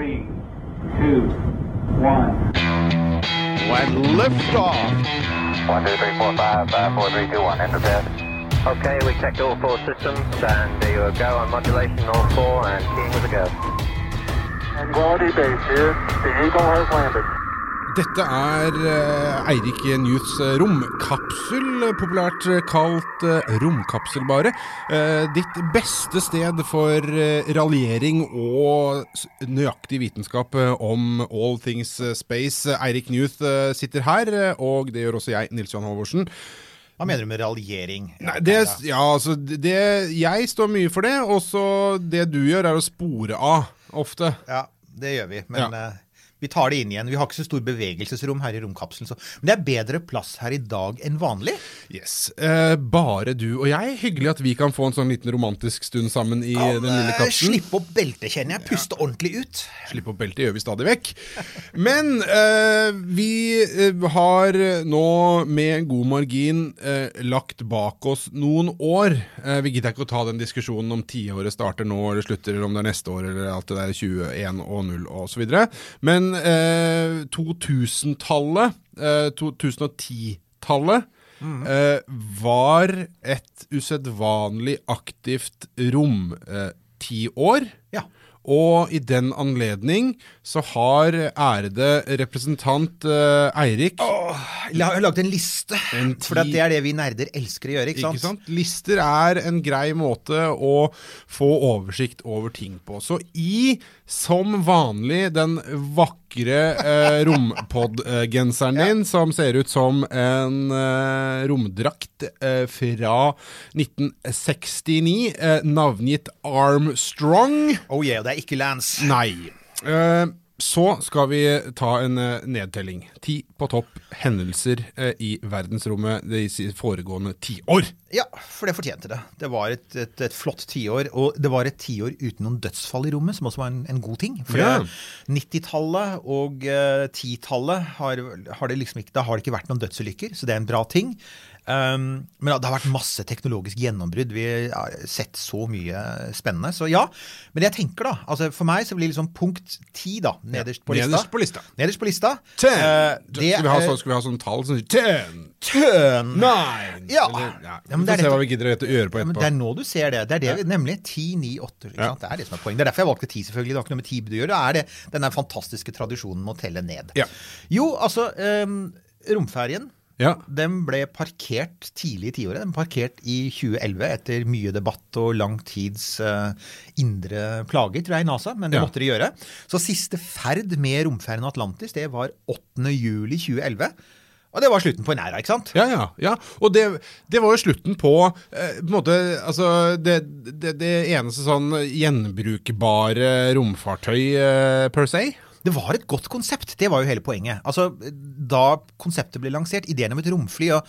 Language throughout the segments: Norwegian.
Three, two, one. When liftoff. One, two, three, four, five, five, four, three, two, one. Enter bed. Okay, we checked all four systems, and there you go on modulation, all four, and keying with a go. Quality base here. The Eagle has landed. Dette er eh, Eirik Newths eh, romkapsel, eh, populært kalt romkapsel bare. Ditt beste sted for raljering og nøyaktig vitenskap om all things space. Eirik Newth sitter her, og det gjør også jeg, Nils Johan Halvorsen. Hva mener du med raljering? Nei, det, ja, altså, det, jeg står mye for det, og så det du gjør er å spore av, ofte. Ja, det gjør vi. Men Ja. Vi tar det inn igjen. Vi har ikke så stor bevegelsesrom her i romkapselen. Så. Men det er bedre plass her i dag enn vanlig. Yes. Eh, bare du og jeg. Hyggelig at vi kan få en sånn liten romantisk stund sammen i den lille Eh, kapselen. Slippe opp beltet, kjenner jeg. Puste ordentlig ut. Slippe opp beltet gjør vi stadig vekk. Men eh, vi eh, har nå med god margin eh, lagt bak oss noen år. Eh, vi gidder ikke å ta den diskusjonen om tiåret starter nå eller slutter, eller om det er neste år, eller alt det der 21 og 0 og så videre. Men eh, 2000-tallet, eh, 2010-tallet, eh, var et usedvanlig aktivt romtiår. Ja. Og i den anledning så har ærede representant uh, Eirik Jeg har lagd en liste. En For det er det vi nerder elsker å gjøre. ikke sant? Ikke sant? Lister er en grei måte å få oversikt over ting på. Så i, som vanlig, den vakre eh, rompod-genseren din, som ser ut som en eh, romdrakt eh, fra 1969, eh, navngitt Armstrong. Oh yeah, det er ikke Lance. Nei. Eh, så skal vi ta en eh, nedtelling. Ti på topp hendelser eh, i verdensrommet de foregående tiår. Ja, for det fortjente det. Det var et, et, et flott tiår. Og det var et tiår uten noen dødsfall i rommet, som også var en, en god ting. For Ja. 90-tallet og eh, 10-tallet har, har det liksom ikke, da har det ikke vært noen dødsulykker, så det er en bra ting. Um, men det har vært masse teknologisk gjennombrudd. Vi har sett så mye spennende. Så ja. Men jeg tenker, da altså For meg så blir liksom punkt ti, da, nederst på lista. Nederst på lista. Nederst på lista. Ten. Eh, det skal, vi ha, så, skal vi ha sånn tall som sier ten, Tøn! nine Ja. Eller, ja. Ja, Vi det får se hva vi gidder å gjøre- på på Ja, etterpå. det er nå du ser det. Det er det vi, nemlig 10, 9, 8. Ja. Det er det som er poeng. Det er derfor jeg valgte ti, selvfølgelig. Det har ikke noe med tid å gjøre. Det er det, den der fantastiske tradisjonen med å telle ned. Ja. Jo, altså um, Romferjen Ja. den ble parkert tidlig i tiåret. Den ble parkert i 2011 etter mye debatt og lang tids uh, indre plager, tror jeg, i NASA. Men det Ja. måtte de gjøre. Så siste ferd med romferden Atlantis, det var 8. juli 2011. Og det var slutten på en æra, ikke sant? Ja, ja. ja. Og det, det var jo slutten på eh, på en måte, altså, det, det, det eneste sånn gjenbrukbare romfartøy eh, per se. Det var et godt konsept. Det var jo hele poenget. Altså, Da konseptet ble lansert, ideen om et romfly og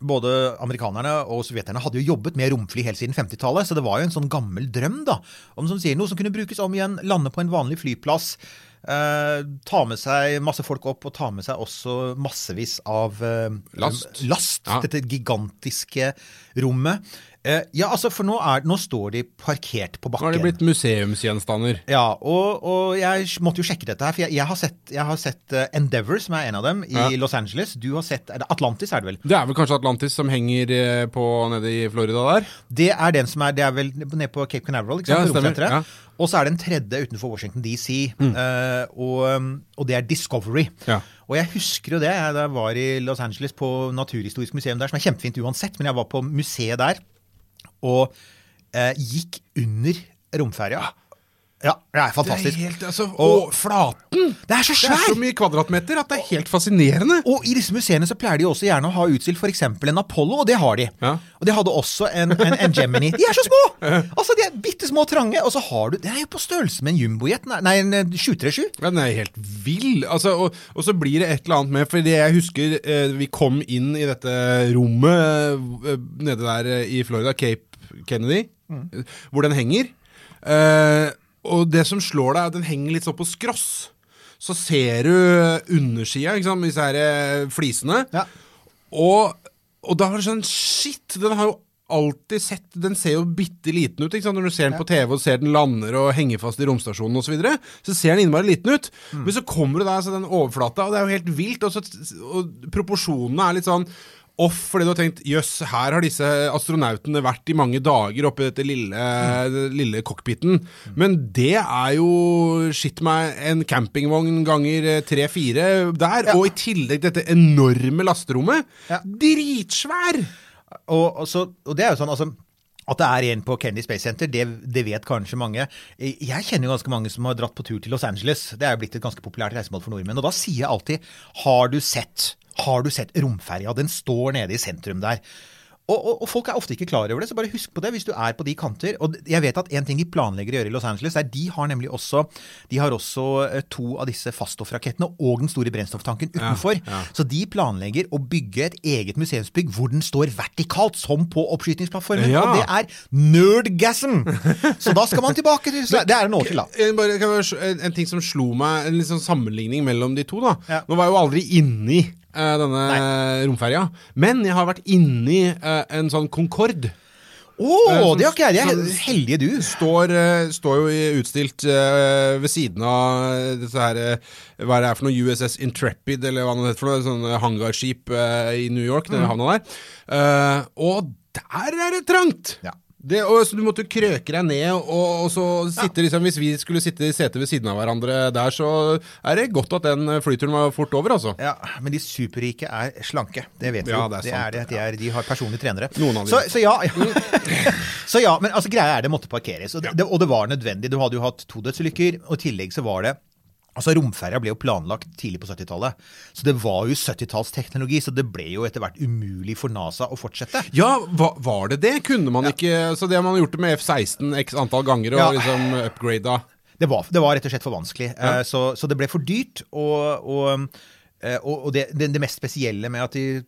både amerikanerne og sovjeterne hadde jo jobbet med romfly helt siden 50-tallet, så det var jo en sånn gammel drøm da, om som sier noe som kunne brukes om igjen, lande på en vanlig flyplass, eh, ta med seg masse folk opp og ta med seg også massevis av eh, Last. last Ja. Dette gigantiske rommet. Eh, ja, altså, for nå, er, nå står de parkert på bakken. Nå har det blitt museumsgjenstander. Ja, og, og jeg måtte jo sjekke dette her, for jeg, jeg har sett, jeg har sett eh, Endeavour, som er en av dem, i Ja. Los Angeles. Du har sett er Atlantis, er det vel? Det er vel kanskje Atlantis som henger eh, på nede i Florida der? Det er den som er, det er vel nede på Cape Canaveral, ikke Ja, stemmer, ja. Mm. Og så er det en tredje utenfor Washington DC, eh, og, og det er Discovery. Ja. Og jeg husker jo det, da jeg var i Los Angeles på Naturhistorisk museum der, som er kjempefint uansett, men jeg var på museet der, og eh, gikk under romferja. Ja, det er fantastisk. Det er helt, altså, Og- og flaten! Det er så Det er så mye kvadratmeter at det er helt fascinerende. Og i disse museene så pleier de også gjerne å ha utstilt f.eks. en Apollo, og det har de. Ja. Og de hadde også en, en, en Gemini. De er så små! Altså, De er bitte små og trange, og så har du Det er jo på størrelse med en jumbojet. Nei, en eh, 737. Ja, Den er helt vill. Altså, og, og så blir det et eller annet med For jeg husker eh, vi kom inn i dette rommet eh, nede der eh, i Florida, Cape Kennedy, mm. hvor den henger. Uh, og det som slår deg, er at den henger litt sånn på skross. Så ser du undersida, med disse her eh, flisene. Ja. Og, og da er det sånn Shit! Den har jo alltid sett Den ser jo bitte liten ut når du ser den på TV og ser den lander og henger fast i romstasjonen osv. Så, videre, så ser den innmari liten ut. Mm. Men så kommer det der så den overflata, og det er jo helt vilt. Og, så, og proporsjonene er litt sånn off fordi du har tenkt jøss, her har disse astronautene vært i mange dager oppe i dette lille, Mm. lille cockpiten. Men det er jo skitt meg en campingvogn ganger tre-fire der. Og i tillegg dette enorme lasterommet. Ja. Dritsvær! Og, og, så, og det er jo sånn, altså at det er en på Kennedy Space Center, det, det vet kanskje mange. Jeg kjenner jo ganske mange som har dratt på tur til Los Angeles. Det er jo blitt et ganske populært reisemål for nordmenn. Og da sier jeg alltid Har du sett har du sett romferja? Den står nede i sentrum der. Og, og, og, folk er ofte ikke klar over det, så bare husk på det hvis du er på de kanter. Og jeg vet at en ting de planlegger å gjøre i Los Angeles, er de har nemlig også de har også eh, to av disse faststoffrakettene og den store brennstofftanken utenfor. ja. Så de planlegger å bygge et eget museumsbygg hvor den står vertikalt, som på oppskytingsplattformen. Ja. Og det er nerdgasm! Så da skal man tilbake til Det er en år til, da. En, en, ting som slo meg, en sånn sammenligning mellom de to. da Ja. Nå var jeg jo aldri inni eh, denne romferja, men jeg har vært inni eh, en sånn Concorde. Å, oh, som- det har ikke jeg. Det er heldige du. Står, eh, står jo utstilt eh, ved siden av dette her eh, Hva er det for noe? USS Intrepid, eller hva det heter for noe? Sånn eh, hangarskip eh, i New York, den havna der. Eh, og der er det trangt! Ja. Det, og, så Du måtte krøke deg ned, og, og så sitte liksom Hvis vi skulle sitte i setet ved siden av hverandre der, så er det godt at den flyturen var fort over, altså. Ja, Men de superrike er slanke. Det vet vi Ja, jo. det er det er det. De, er, de har personlige trenere. Noen av så, dem. så ja. så ja, men altså greia er det måtte parkeres. Og det, og det var nødvendig. Du hadde jo hatt to dødsulykker, og i tillegg så var det Altså Romferja ble jo planlagt tidlig på 70-tallet. Så det var jo 70-tallsteknologi, så det ble jo etter hvert umulig for NASA å fortsette. Ja, hva, var det det? Kunne man ikke Så det man har gjort det med F-16 x antall ganger og Ja. liksom upgrada Det var, det var rett og slett for vanskelig. Ja. Så, så det ble for dyrt. Og, og, eh, og det, det mest spesielle med at de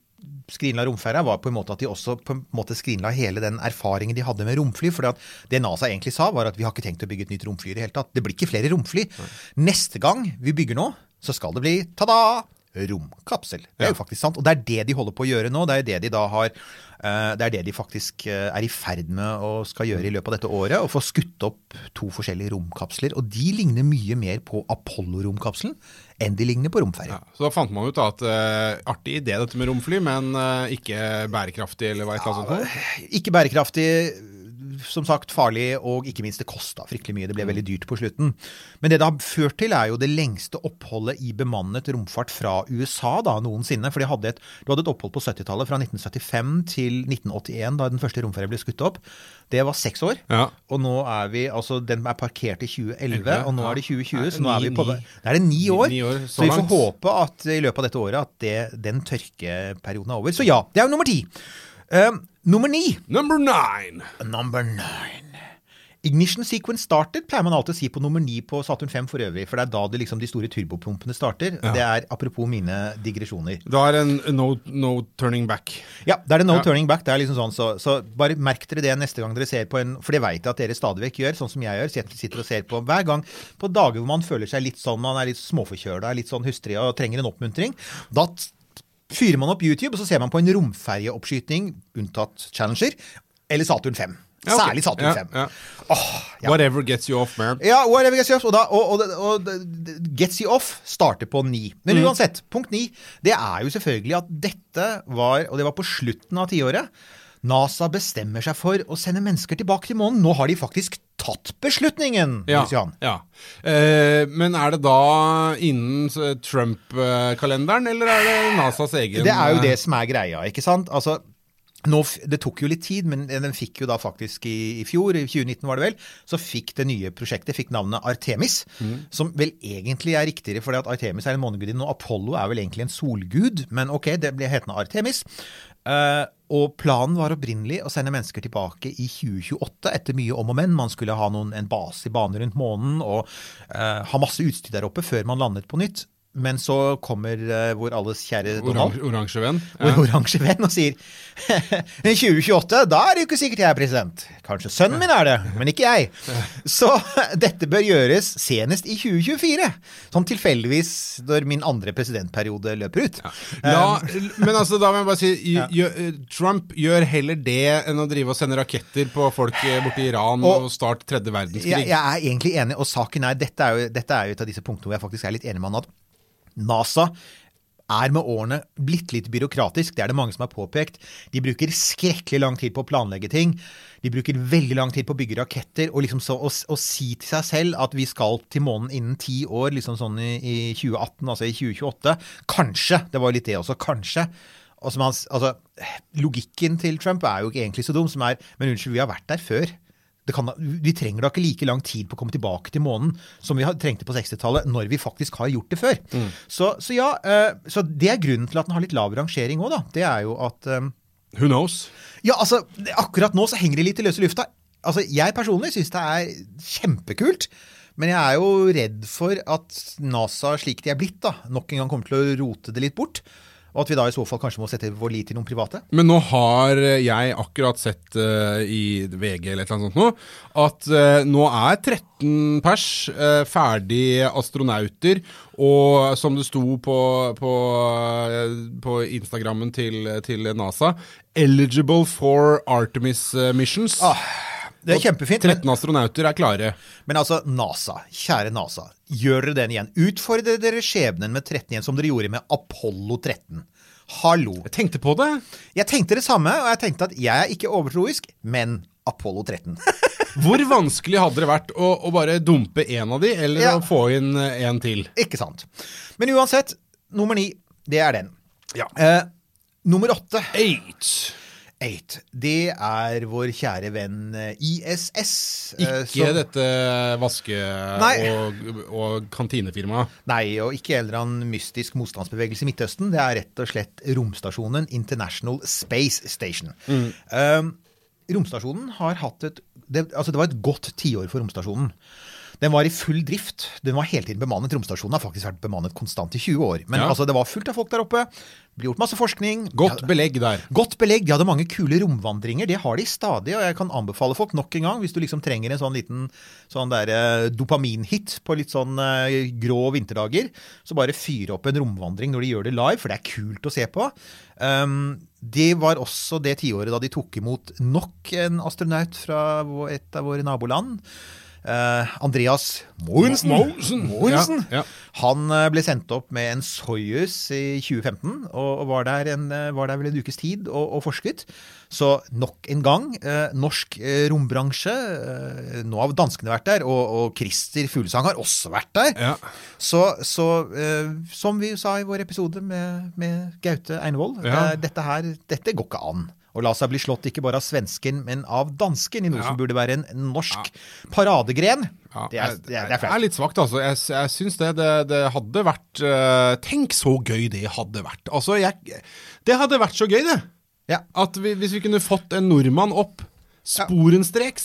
skrinla romferja, var på en måte at de også på en måte skrinla hele den erfaringen de hadde med romfly. For det NASA egentlig sa, var at vi har ikke tenkt å bygge et nytt romfly i det hele tatt. Det blir ikke flere romfly. Neste gang vi bygger nå, så skal det bli ta-da! Romkapsel. Det er jo faktisk sant. Og det er det de holder på å gjøre nå. Det er det de da har eh, Det er det de faktisk eh, er i ferd med å skal gjøre i løpet av dette året. Å få skutt opp to forskjellige romkapsler. Og de ligner mye mer på Apollo-romkapselen enn de ligner på romferja. Ja, så da fant man ut da at uh, artig idé dette med romfly, men uh, ikke bærekraftig eller hva et eller annet sånt. Ikke bærekraftig, som sagt farlig, og ikke minst det kosta fryktelig mye. Det ble veldig dyrt på slutten. Men det det har ført til, er jo det lengste oppholdet i bemannet romfart fra USA da, noensinne. For de hadde et, du hadde et opphold på 70-tallet, fra 1975 til 1981, da den første romferja ble skutt opp. Det var seks år. Ja. Og nå er vi, altså Den er parkert i 2011, Elleve, og nå er det 2020. Så nå er vi på Da er det ni år. Ni år, så så vi får langt. håpe at i løpet av dette året at det, den tørkeperioden er over. Så ja, det er jo nummer ti. Eh, nummer ni. Number nine! Number nine. Ignition sequence started, pleier man alltid å si på nummer ni på Saturn 5 for øvrig. For det er da det liksom de store turbopumpene starter. Det er apropos mine digresjoner. Da er det en no, no turning back. Ja, da er det no Ja. turning back. Det er liksom sånn, så, så bare merk dere det neste gang dere ser på en For det veit jeg at dere stadig vekk gjør, sånn som jeg gjør. sitter- og ser på hver gang på dager hvor man føler seg litt sånn, man er litt småforkjøla, litt sånn hustrig og trenger en oppmuntring. Da fyrer man opp YouTube, og så ser man på en romferjeoppskyting, unntatt Challenger, eller Saturn 5. Ja, okay. Særlig Saturn Ja, 5. ja. Ja. Whatever gets you off, man. Ja, whatever gets you off. Og, da, og, og, og, Gets you off starter på ni. Men Mm. uansett, punkt ni, det er jo selvfølgelig at dette var, og det var på slutten av tiåret, NASA bestemmer seg for å sende mennesker tilbake til månen. Nå har de faktisk tatt beslutningen, Ja, ja. Eh, men er det da innen eh, Trump-kalenderen, eller er det NASAs egen Det er jo eh, det som er greia, ikke sant? Altså, nå, det tok jo litt tid, men den fikk jo da faktisk i, i fjor, i 2019 var det vel, så fikk det nye prosjektet fikk navnet Artemis, som vel egentlig er riktigere, fordi at Artemis er en månegudinne, og Apollo er vel egentlig en solgud, men ok, det ble hetende Artemis. Eh, og planen var opprinnelig å sende mennesker tilbake i 2028, etter mye om og men. Man skulle ha noen, en base i bane rundt månen og eh, ha masse utstyr der oppe før man landet på nytt. Men så kommer uh, vår alles kjære Donald. Oransje, venn. Vår oransje venn og sier 2028, da er det jo ikke sikkert jeg er president. Kanskje sønnen min er det, men ikke jeg. Så dette bør gjøres senest i 2024. Sånn tilfeldigvis når min andre presidentperiode løper ut. Ja, men altså, da må jeg bare si gjør, Trump gjør heller det enn å drive og sende raketter på folk borti borte i Iran og, Og- starte tredje verdenskrig. Jeg, jeg er egentlig enig, og saken er dette, er jo, dette er jo et av disse punktene hvor jeg faktisk er litt enig med han at NASA er med årene blitt litt byråkratisk. Det er det mange som har påpekt. De bruker skrekkelig lang tid på å planlegge ting. De bruker veldig lang tid på å bygge raketter. Og liksom så å, å si til seg selv at vi skal til månen innen ti år, liksom sånn i, i 2018, altså i 2028 Kanskje. Det var litt det også. Kanskje. Og som han, altså, logikken til Trump er jo ikke egentlig så dum, som er Men unnskyld, vi har vært der før. Det kan, vi trenger da ikke like lang tid på å komme tilbake til månen som vi trengte på 60-tallet, når vi faktisk har gjort det før. Så, så ja, eh, så det er grunnen til at den har litt lav rangering òg, da. Det er jo at eh, Who knows? Ja, altså, akkurat nå så henger det litt i løse lufta. Altså, Jeg personlig syns det er kjempekult. Men jeg er jo redd for at NASA, slik de er blitt, da, nok en gang kommer til å rote det litt bort. Og at vi da i så fall kanskje må sette vår lit til noen private. Men nå har jeg akkurat sett uh, i VG eller et eller annet sånt nå, at uh, nå er 13 pers uh, ferdige astronauter, og som det sto på, på, eh, på Instagrammen til, til NASA, eligible for Artemis missions'. missions. Det er kjempefint. Men, 13 astronauter er klare. men altså, NASA, kjære NASA, gjør dere den igjen. Utfordrer dere skjebnen med 13 igjen, som dere gjorde med Apollo 13. Hallo. Jeg tenkte på det. Jeg tenkte det samme, og jeg tenkte at jeg er ikke overtroisk, men Apollo 13. Hvor vanskelig hadde det vært å, å bare dumpe en av de, eller Ja. å få inn eh, en til? Ikke sant. Men uansett, nummer ni, det er den. Ja. Eh, nummer åtte, Eight. Eight, det er vår kjære venn eh, ISS. eh, Ikke som- dette vaske- Nei. og, og kantinefirmaet. Nei, og ikke en eller annen mystisk motstandsbevegelse i Midtøsten. Det er rett og slett romstasjonen International Space Station. Um, romstasjonen har hatt et det, altså det var et godt tiår for romstasjonen. Den var i full drift. Den var hele tiden bemannet. Romstasjonen har faktisk vært bemannet konstant i 20 år. Men Ja. altså, det var fullt av folk der oppe. Ble gjort masse forskning. Godt belegg der. Godt belegg. De hadde mange kule romvandringer. Det har de stadig. Og jeg kan anbefale folk nok en gang, hvis du liksom trenger en sånn liten sånn der, eh, dopaminhit på litt sånn eh, grå vinterdager, så bare fyre opp en romvandring når de gjør det live, for det er kult å se på. Um, det var også det tiåret da de tok imot nok en astronaut fra et av våre naboland. Eh, Andreas. Mogensen. Ja. Han eh, ble sendt opp med en Soyuz i 2015, og og var der, en, eh, var der vel en ukes tid og, og forsket. Så nok en gang, norsk rombransje. Nå har danskene vært der, og, og Christer Fuglesang har også vært der. Ja. Så, så som vi sa i vår episode med, med Gaute Einevold, Ja. dette her, dette går ikke an. Å la seg bli slått ikke bare av svensken, men av dansken i noe Ja. som burde være en norsk paradegren. Ja, det, er, det, er, det er det er litt svakt, altså. Jeg, jeg syns det, det, det hadde vært uh, Tenk så gøy det hadde vært. Altså, jeg Det hadde vært så gøy, det. Ja. At vi, hvis vi kunne fått en nordmann opp sporenstreks.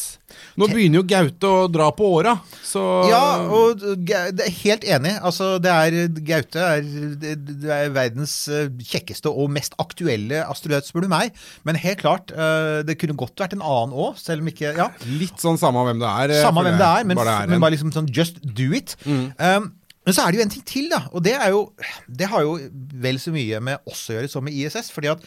Nå begynner jo Gaute å dra på åra, så Ja, og det er helt enig. Altså, det er, Gaute er, det er verdens eh, kjekkeste og mest aktuelle astronaut, spør du meg. Men helt klart, eh, det kunne godt vært en annen òg, selv om ikke Ja. Litt sånn samme hvem det er. eh, Samme hvem det er, men bare er men bare liksom sånn just do it. Um, men så er det jo en ting til, da. Og det er jo Det har jo vel så mye med oss å gjøre som med ISS. fordi at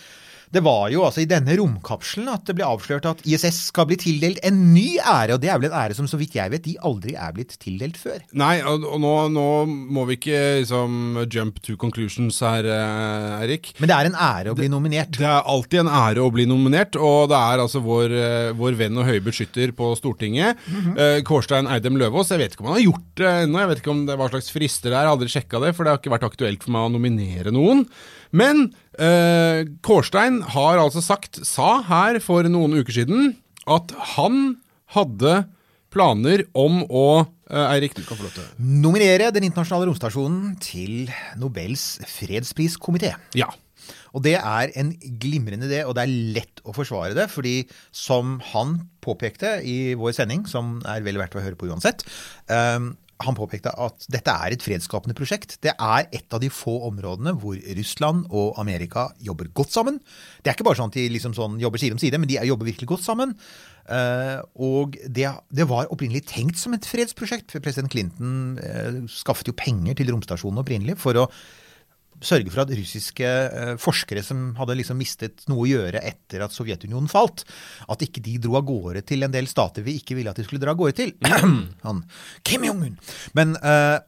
det var jo altså i denne romkapselen at det ble avslørt at ISS skal bli tildelt en ny ære. Og det er vel en ære som så vidt jeg vet de aldri er blitt tildelt før. Nei, og, og nå, nå må vi ikke liksom jump to conclusions her, eh, Eirik. Men det er en ære å bli nominert. Det er alltid en ære å bli nominert, og det er altså vår, eh, vår venn og høye beskytter på Stortinget, eh, Kårstein Eidem Løvaas. Jeg vet ikke om han har gjort det ennå, jeg vet ikke om det hva slags frister det er, jeg har aldri sjekka det, for det har ikke vært aktuelt for meg å nominere noen. Men eh, Kårstein har altså sagt, sa her for noen uker siden, at han hadde planer om å eh, Eirik, du kan få lov til Nominere Den internasjonale romstasjonen til Nobels fredspriskomité. Ja. Og det er en glimrende idé, og det er lett å forsvare det. fordi som han påpekte i vår sending, som er vel verdt å høre på uansett, ehm, han påpekte at dette er et fredsskapende prosjekt. Det er et av de få områdene hvor Russland og Amerika jobber godt sammen. Det er ikke bare sånn at de liksom sånn jobber side om side, men de jobber virkelig godt sammen. Eh, og det, det, var opprinnelig tenkt som et fredsprosjekt. President Clinton eh, skaffet jo penger til romstasjonen opprinnelig for å sørge for at russiske eh, forskere som hadde liksom mistet noe å gjøre etter at Sovjetunionen falt, at ikke de dro av gårde til en del stater vi ikke ville at de skulle dra av gårde til. Han, Kim Jong-un! Men, eh,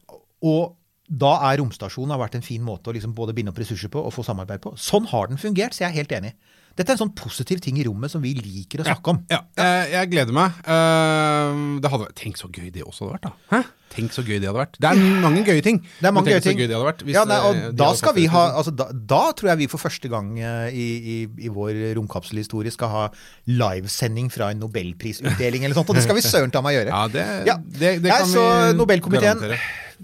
og da er romstasjonen har vært en fin måte å liksom både binde opp ressurser på og få samarbeid på. Sånn har den fungert, så jeg er helt enig. Dette er en sånn positiv ting i rommet som vi liker å snakke om. Ja, jeg, jeg gleder meg. Eh, det hadde, tenk så gøy det også hadde vært, da. Hæ? Tenk så gøy det hadde vært. Det er mange gøye ting. Det er mange gøye ting. gøy vært ja, nei, og eh, da skal vi ha altså, da, da tror jeg vi for første gang eh, i, i, i vår romkapselhistorie skal ha livesending fra en nobelprisutdeling eller sånt, og det skal vi søren ta meg gjøre. Ja, det, Ja. det, det Nei, kan så vi Nobelkomiteen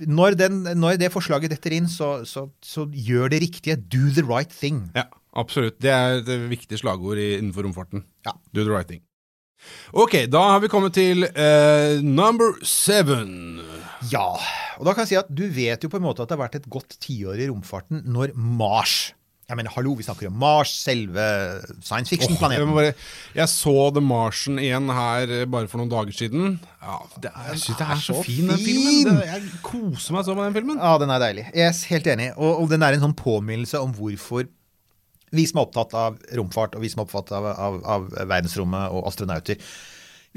når, den, når det forslaget detter inn, så, så, så gjør det riktige. Do the right thing. Ja, absolutt. Det er et viktig slagord innenfor romfarten. Ja. Do the right thing. Ok, da har vi kommet til uh, number seven. Ja, og da kan jeg si at du vet jo på en måte at det har vært et godt tiår i romfarten når Mars Jeg mener, hallo, vi snakker om Mars, selve science fiction-planeten. Oh, jeg, jeg så The Martian igjen her eh, bare for noen dager siden. Ja, det er, jeg syns det er så så fin, den filmen. Det, jeg koser meg så med den filmen. Ja, den er deilig. Jeg er helt enig. Og, og den er en sånn påminnelse om hvorfor vi som er opptatt av romfart, og vi som er opptatt av, av, av verdensrommet og astronauter,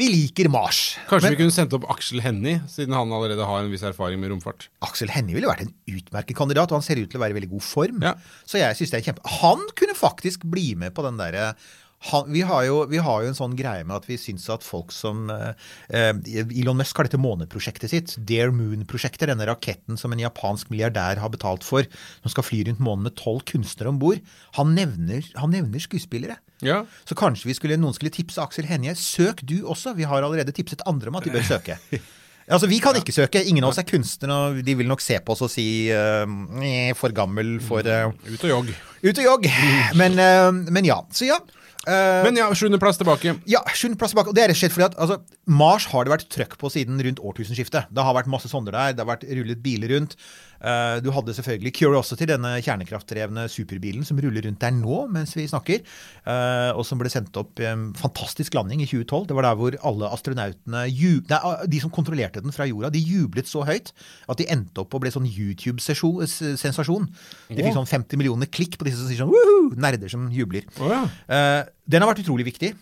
vi liker Mars. Kanskje Men vi kunne sendt opp Aksel Hennie, siden han allerede har en viss erfaring med romfart. Aksel Hennie ville vært en utmerket kandidat, og han ser ut til å være i veldig god form. Ja. Så jeg synes det er kjempe... Han kunne faktisk bli med på den derre han, vi, har jo, vi har jo en sånn greie med at vi syns at folk som eh, Elon Musk har dette måneprosjektet sitt, Dare Moon-prosjektet, denne raketten som en japansk milliardær har betalt for, som skal fly rundt månen med tolv kunstnere om bord. Han, han nevner skuespillere. Ja. Så kanskje vi skulle, noen skulle tipse Aksel Hennie. Søk du også. Vi har allerede tipset andre om at de bør søke. Altså, Vi kan ikke søke. Ingen av oss er kunstnere, og de vil nok se på oss og si uh, for gammel for uh, Ut og jogg. Ut og jogg. Men, uh, men ja. Så ja. Eh, Men ja, sjuendeplass tilbake. ja, sjuendeplass tilbake. Og det er rett og slett fordi at altså, Mars har det vært trøkk på siden rundt årtusenskiftet. Det har vært masse sonder der, det har vært rullet biler rundt. Eh, du hadde selvfølgelig Curiosity, denne kjernekraftdrevne superbilen som ruller rundt der nå mens vi snakker, eh, og som ble sendt opp i en fantastisk landing i 2012. Det var der hvor alle astronautene nei, De som kontrollerte den fra jorda, de jublet så høyt at de endte opp og ble sånn YouTube-sensasjon. De fikk sånn 50 millioner klikk på disse som sier sånn Woohoo! Nerder som jubler. Ja. Eh, den har vært utrolig viktig.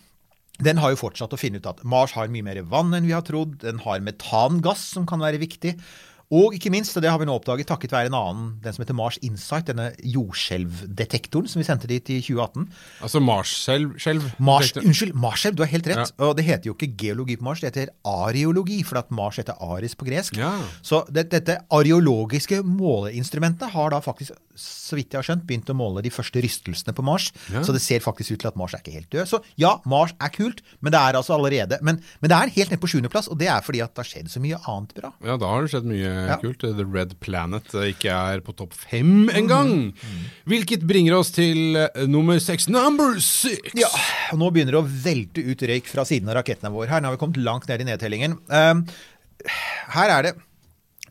Den har jo fortsatt å finne ut at Mars har mye mer vann enn vi har trodd. Den har metangass som kan være viktig. Og ikke minst, og det har vi nå oppdaget takket være en annen, den som heter Mars Insight, denne jordskjelvdetektoren som vi sendte dit i 2018. Altså Mars-skjelv. skjelv. Mars, unnskyld, Marsskjelv, du har helt rett. Og det heter jo ikke geologi på Mars, det heter areologi, for at Mars heter Aris på gresk. Ja. Så det, dette areologiske måleinstrumentet har da faktisk, så vidt jeg har skjønt, begynt å måle de første rystelsene på Mars. Ja. Så det ser faktisk ut til at Mars er ikke helt død. Så ja, Mars er kult, men det er altså allerede Men, men det er helt nede på sjuendeplass, og det er fordi at det har skjedd så mye annet bra. Ja, da har det skjedd mye Ja. kult. The Red Planet eh, ikke er på topp fem engang. Hvilket bringer oss til eh, nummer seks. Number six! Ja, og Nå begynner det å velte ut røyk fra siden av rakettene våre. her. Nå har vi kommet langt ned i nedtellingen. Um, her er det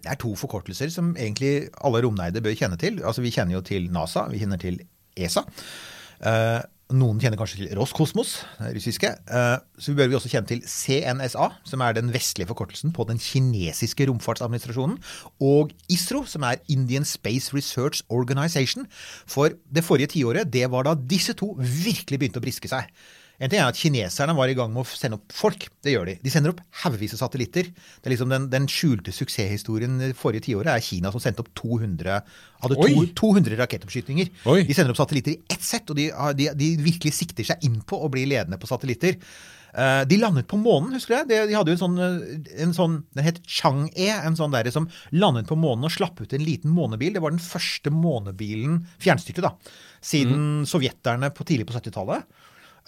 det er to forkortelser som egentlig alle romneide bør kjenne til. Altså Vi kjenner jo til NASA, vi kjenner til ESA. Eh, noen kjenner kanskje til Roskosmos, det russiske. Eh, så bør vi også kjenne til CNSA, som er den vestlige forkortelsen på den kinesiske romfartsadministrasjonen. Og ISRO, som er Indian Space Research Organization. For det forrige tiåret, det var da disse to virkelig begynte å briske seg. En ting er at Kineserne var i gang med å sende opp folk. Det gjør de. De sender opp haugevis av satellitter. Det er liksom Den, den skjulte suksesshistorien det forrige tiåret er Kina som sendte opp 200 hadde to, 200 rakettoppskytinger. Oi. De sender opp satellitter i ett sett, og de, de, de virkelig sikter seg inn på å bli ledende på satellitter. Eh, de landet på månen, husker du det? De hadde jo en sånn, eh, en sånn Den het Chang-E, en sånn der som landet på månen og slapp ut en liten månebil. Det var den første månebilen, fjernstyrte, da, siden sovjeterne på tidlig på 70-tallet.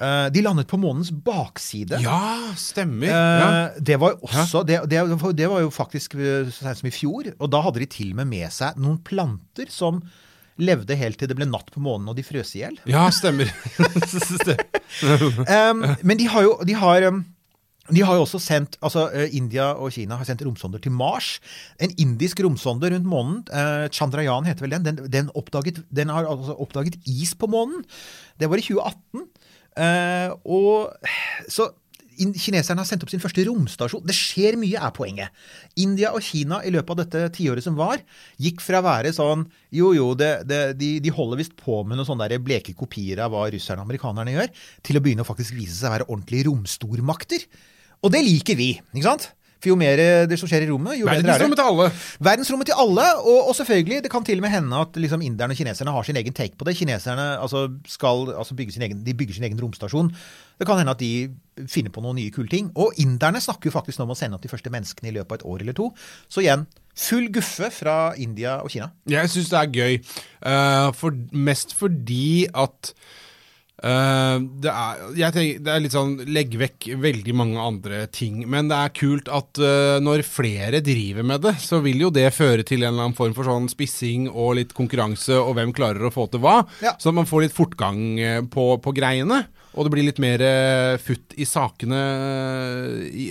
Eh, de landet på månens bakside. Ja, stemmer. Eh, Ja. Det var også det, det, det var jo faktisk eh, så seint som i fjor. Og da hadde de til og med med seg noen planter som levde helt til det ble natt på månen og de frøs i hjel. ja, stemmer. Um, men de har jo de har, De har jo også sendt, altså India og Kina har sendt romsonder til Mars. En indisk romsonde rundt månen, eh, Chandrayaan heter vel den, den, den, oppdaget, den har altså oppdaget is på månen. Det var i 2018. Eh, og så Kineserne har sendt opp sin første romstasjon. Det skjer mye, er poenget. India og Kina i løpet av dette tiåret som var, gikk fra å være sånn Jo, jo, det, det, de, de holder visst på med noen sånne bleke kopier av hva russerne og amerikanerne gjør, til å begynne å faktisk vise seg å være ordentlige romstormakter. Og det liker vi, ikke sant? For jo mer eh, det som skjer i rommet, jo bedre er det. Verdensrommet til alle. Verdensrommet til alle, og, og selvfølgelig, det kan til og med hende at liksom inderne og kineserne har sin egen take på det. Kineserne altså, skal altså, bygge sin egen, de bygger sin egen romstasjon. Det kan hende at de finner på noen nye kule ting. Og inderne snakker jo faktisk nå om å sende opp de første menneskene i løpet av et år eller to. Så igjen, full guffe fra India og Kina. Jeg syns det er gøy, Uh, for, mest fordi at det, er, jeg tenker, det er litt sånn Legg vekk veldig mange andre ting. Men det er kult at eh, når flere driver med det, så vil jo det føre til en eller annen form for sånn spissing og litt konkurranse, og hvem klarer å få til hva. Ja. Så man får litt fortgang eh, på, på greiene. Og det blir litt mer eh, futt i sakene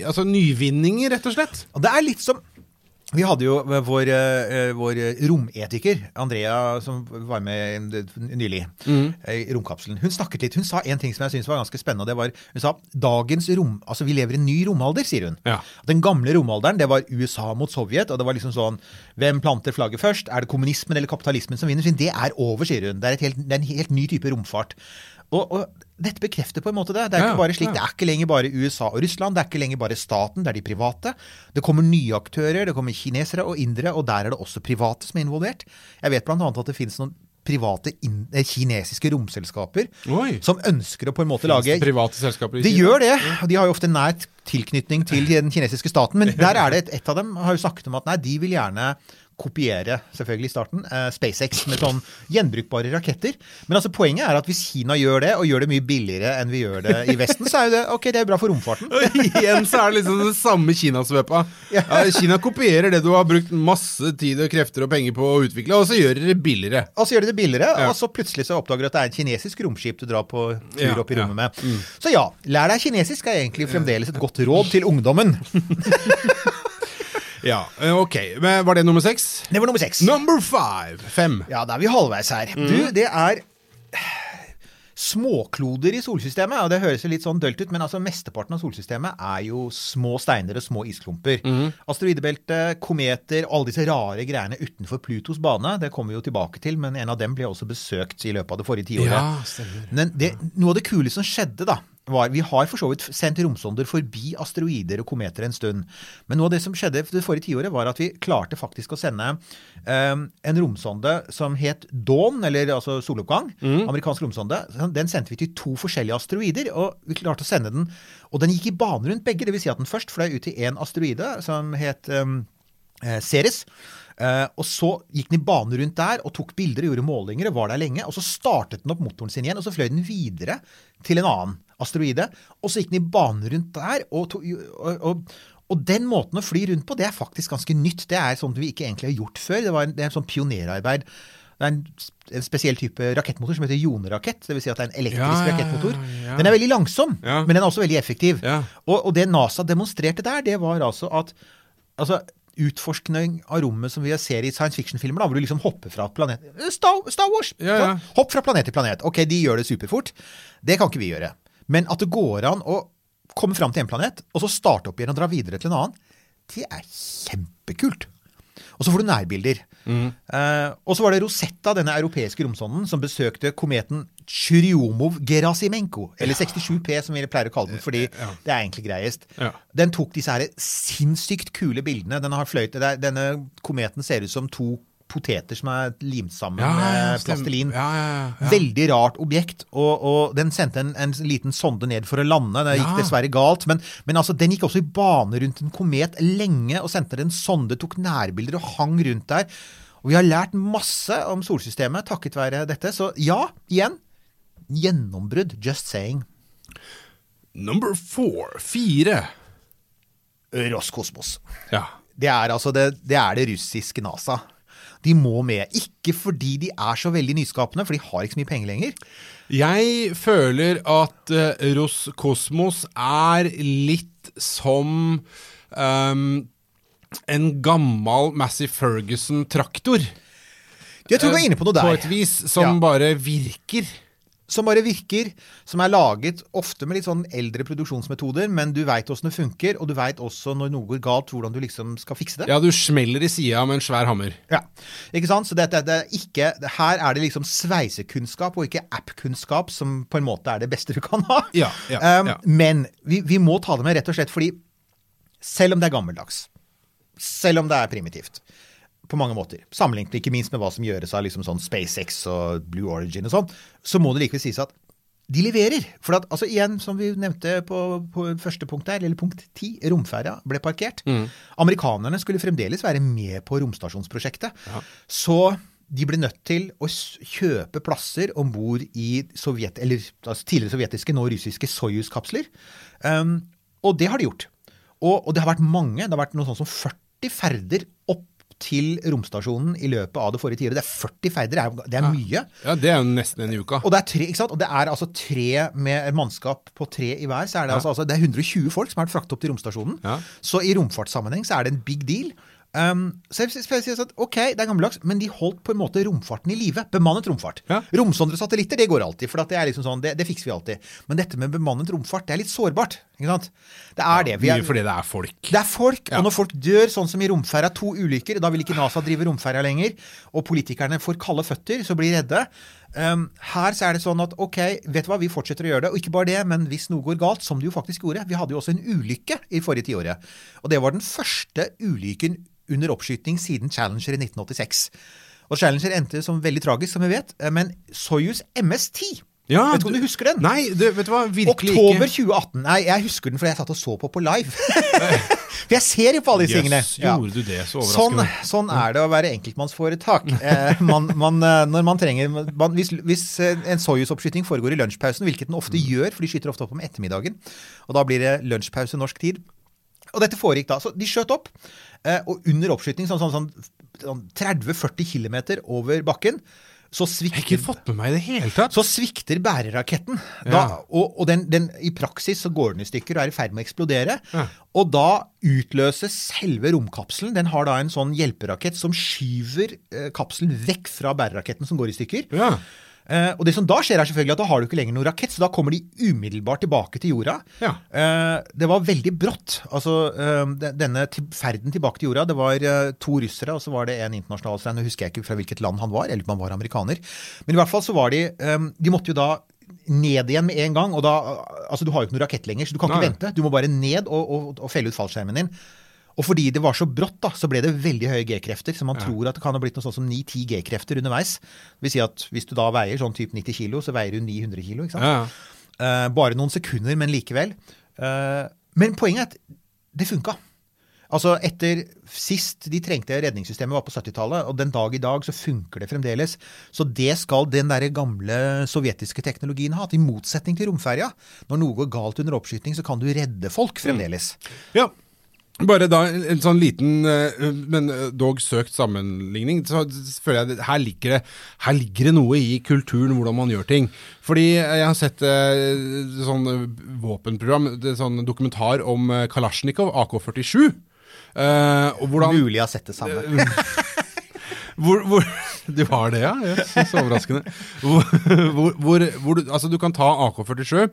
Altså nyvinninger, rett og slett. Og det er litt som vi hadde jo vår, eh, vår rometiker, Andrea, som var med nylig mm. i romkapselen. Hun snakket litt, hun sa en ting som jeg syntes var ganske spennende. det var, Hun sa dagens rom, altså vi lever i en ny romalder, sier hun. Ja. Den gamle romalderen det var USA mot Sovjet. og det var liksom sånn, Hvem planter flagget først? Er det kommunismen eller kapitalismen som vinner? Det er over, sier hun. Det er, helt, det er en helt ny type romfart. Og, og dette bekrefter på en måte det. Det er ikke bare slik, det er ikke lenger bare USA og Russland, det er ikke lenger bare staten, det er de private. Det kommer nye aktører, det kommer kinesere og indere, og der er det også private som er involvert. Jeg vet bl.a. at det finnes noen private eh, kinesiske romselskaper Oi. som ønsker å på en måte lage Private selskaper i de Kina. gjør det. og De har jo ofte nær tilknytning til den kinesiske staten. Men der er det et, et av dem har jo sagt om at nei, de vil gjerne kopiere, selvfølgelig i starten, eh, SpaceX med sånn gjenbrukbare raketter. Men altså poenget er at hvis Kina gjør det, og gjør det mye billigere enn vi gjør det i Vesten, så er jo det ok, det er bra for romfarten. Og igjen så er det liksom det samme Kinasvøpa. Ja. Kina kopierer det du har brukt masse tid og krefter og penger på å utvikle, og så gjør de det billigere. Og så gjør de det billigere, Ja. og så plutselig så oppdager du at det er en kinesisk romskip du drar på tur Ja, opp i rommet med. Så ja, lær deg kinesisk er egentlig fremdeles et godt råd til ungdommen. Ja, eh, ok. Men Var det nummer seks? Det var nummer seks. Number five. Fem. Ja, da er vi halvveis her. Du, det er småkloder i solsystemet. og Det høres jo litt sånn dølt ut, men altså mesteparten av solsystemet er jo små steiner og små isklumper. Asteroidebeltet, kometer, alle disse rare greiene utenfor Plutos bane, det kommer vi jo tilbake til, men en av dem ble også besøkt i løpet av det forrige tiåret. Ja. Men det, noe av det kule som skjedde, da, var Vi har for så vidt sendt romsonder forbi asteroider og kometer en stund. Men noe av det som skjedde det forrige tiåret, var at vi klarte faktisk å sende eh, en romsonde som het Dawn, eller altså soloppgang. Amerikansk romsonde. Den sendte vi til to forskjellige asteroider, og vi klarte å sende den. Og den gikk i bane rundt begge. Det vil si at den først fløy ut til én asteroide som het eh, Ceres. Uh, og så gikk den i bane rundt der og tok bilder og gjorde målinger og var der lenge. Og så startet den opp motoren sin igjen, og så fløy den videre til en annen asteroide. Og så gikk den i bane rundt der. Og, og, og, og den måten å fly rundt på, det er faktisk ganske nytt. Det er sånt vi ikke egentlig har gjort før. Det, var en, det er en sånn pionerarbeid. Det er en, en spesiell type rakettmotor som heter jonerakett. Dvs. Si at det er en elektrisk Ja, rakettmotor. ja. Den er veldig langsom, Ja. men den er også veldig effektiv. Og, og det NASA demonstrerte der, det var altså at altså, utforskning av rommet som vi ser i science fiction-filmer, hvor du liksom hopper fra planet Star, Star Wars! Hopp fra planet til planet. Ok, de gjør det superfort. Det kan ikke vi gjøre. Men at det går an å komme fram til en planet, og så starte opp igjen og dra videre til en annen, det er kjempekult. Og så får du nærbilder. Eh, og så var det Rosetta, denne europeiske romsonden, som besøkte kometen Churyumov-Gerasimenko. Eller 67P, som vi pleier å kalle den, fordi det er egentlig greiest. Ja. Den tok disse her sinnssykt kule bildene. Den har fløyt, denne kometen ser ut som to poteter som er limt sammen Ja, ja, med plastelin. Ja, ja, ja. Veldig rart objekt. Og, og den sendte en, en liten sonde ned for å lande. Det gikk Ja. dessverre galt. Men, men altså, den gikk også i bane rundt en komet lenge og sendte en sonde, tok nærbilder og hang rundt der. Og vi har lært masse om solsystemet takket være dette. Så ja, igjen. Gjennombrudd. Just saying. Number four. Fire. Roskosmos. Ja. Det er altså det, det er det russiske NASA. De må med. Ikke fordi de er så veldig nyskapende, for de har ikke så mye penger lenger. Jeg føler at uh, Roskosmos er litt litt som um, en gammel Massey Ferguson-traktor. Jeg tror du er inne på noe der. På et vis som Ja. bare virker. Som bare virker, som er laget ofte med litt sånn eldre produksjonsmetoder, men du veit åssen det funker, og du veit også når noe går galt, hvordan du liksom skal fikse det. Ja, du smeller i sida med en svær hammer. Ja, ikke sant? Så dette, det er ikke, her er det liksom sveisekunnskap og ikke app-kunnskap som på en måte er det beste du kan ha. Ja, ja, Um, ja. Men vi, vi må ta det med rett og slett fordi selv om det er gammeldags, selv om det er primitivt på mange måter, sammenlignet ikke minst med hva som gjøres av liksom sånn SpaceX og Blue Origin og sånn, så må det likevel sies at de leverer. For at, altså igjen, som vi nevnte på, på første punkt der, eller punkt ti, romferja ble parkert. Mm. Amerikanerne skulle fremdeles være med på romstasjonsprosjektet. Så de ble nødt til å kjøpe plasser om bord i Sovjet, eller altså tidligere sovjetiske, nå russiske Soyuz-kapsler. Um, og det har de gjort. Og, og det har vært mange. Det har vært noe sånn som 40 ferder opp til romstasjonen i løpet av det forrige tiåret. Det er 40 ferder, det er, mye. Ja, det er jo nesten en uke. Og det er tre, ikke sant? Og det er altså tre med mannskap på tre i hver. Så er det, altså, altså, det er 120 folk som har vært fraktet opp til romstasjonen. Ja. Så i romfartssammenheng så er det en big deal. Um, så jeg jeg, si at ok, det er gammeldags, men de holdt på en måte romfarten i live. Bemannet romfart. Ja. Romsondresatellitter, det går alltid, for det er liksom sånn, det, det fikser vi alltid. Men dette med bemannet romfart, det er litt sårbart. ikke sant? Det er det. Vi Mye er, fordi det er folk. det er folk, Ja. og når folk dør, sånn som i romferja, to ulykker, da vil ikke NASA drive romferja lenger, og politikerne får kalde føtter, så blir de redde. Um, her så er det sånn at ok, vet du hva, vi fortsetter å gjøre det, og ikke bare det, men hvis noe går galt, som det jo faktisk gjorde, vi hadde jo også en ulykke i forrige tiåret, og det var den første ulykken under oppskyting siden Challenger i 1986. Og Challenger endte som veldig tragisk, som vi vet, eh, men Soyuz MS-10, Ja, vet du om du husker den? Nei, det, vet du hva, virkelig Oktober ikke. 2018. Nei, jeg husker den fordi jeg satt og så på på live. For jeg ser jo på alle disse tingene. Ja. gjorde du det så Sånn, sånn er det å være enkeltmannsforetak. Eh, man, man, eh, når man trenger, man, hvis, hvis eh, en Soyuz-oppskyting foregår i lunsjpausen, hvilket den ofte gjør, for de skyter ofte opp om ettermiddagen, og da blir det lunsjpause norsk tid. Og dette foregikk da. Så de skjøt opp, og under oppskyting, sånn, sånn, sånn, sånn 30-40 km over bakken, så svikter, Jeg har ikke fått med meg i det hele tatt. så svikter bæreraketten. Da, Ja. og og den, den, i praksis så går den i stykker og er i ferd med å eksplodere. Ja. Og da utløses selve romkapselen. Den har da en sånn hjelperakett som skyver eh, kapselen vekk fra bæreraketten som går i stykker. Ja. Eh, og det som da skjer, er selvfølgelig at da har du ikke lenger noen rakett, så da kommer de umiddelbart tilbake til jorda. Ja. Uh, det var veldig brått. Altså, uh, denne ferden tilbake til jorda, det var to russere, og så var det en internasjonal stein. Nå husker jeg ikke fra hvilket land han var, eller om han var amerikaner. Men i hvert fall så var de um, De måtte jo da ned igjen med en gang, og da Altså, du har jo ikke noen rakett lenger, så du kan ikke vente. Du må bare ned og, og, og felle ut fallskjermen din. Og fordi det var så brått, da, så ble det veldig høye G-krefter. Så man tror at det kan ha blitt noe sånn som 9-10 G-krefter underveis. Det vil si at hvis du da veier sånn typ 90 kilo, så veier du 900 kilo. ikke sant? Ja. Uh, bare noen sekunder, men likevel. Uh, men poenget er at det funka. Altså etter Sist de trengte redningssystemet var på 70-tallet, og den dag i dag så funker det fremdeles. Så det skal den der gamle sovjetiske teknologien ha. At I motsetning til romferja. Når noe går galt under oppskyting, så kan du redde folk fremdeles. Ja. Bare da en sånn liten, eh, men eh, dog søkt sammenligning. Så føler jeg at her, ligger det, her ligger det noe i kulturen, hvordan man gjør ting. Fordi jeg har sett eh, sånn våpenprogram, sånn dokumentar om Kalasjnikov, AK-47. Eh, og hvordan Mulig jeg har sett det samme. hvor, hvor, du har det, ja? Yes, så overraskende. Hvor, hvor altså du kan ta AK-47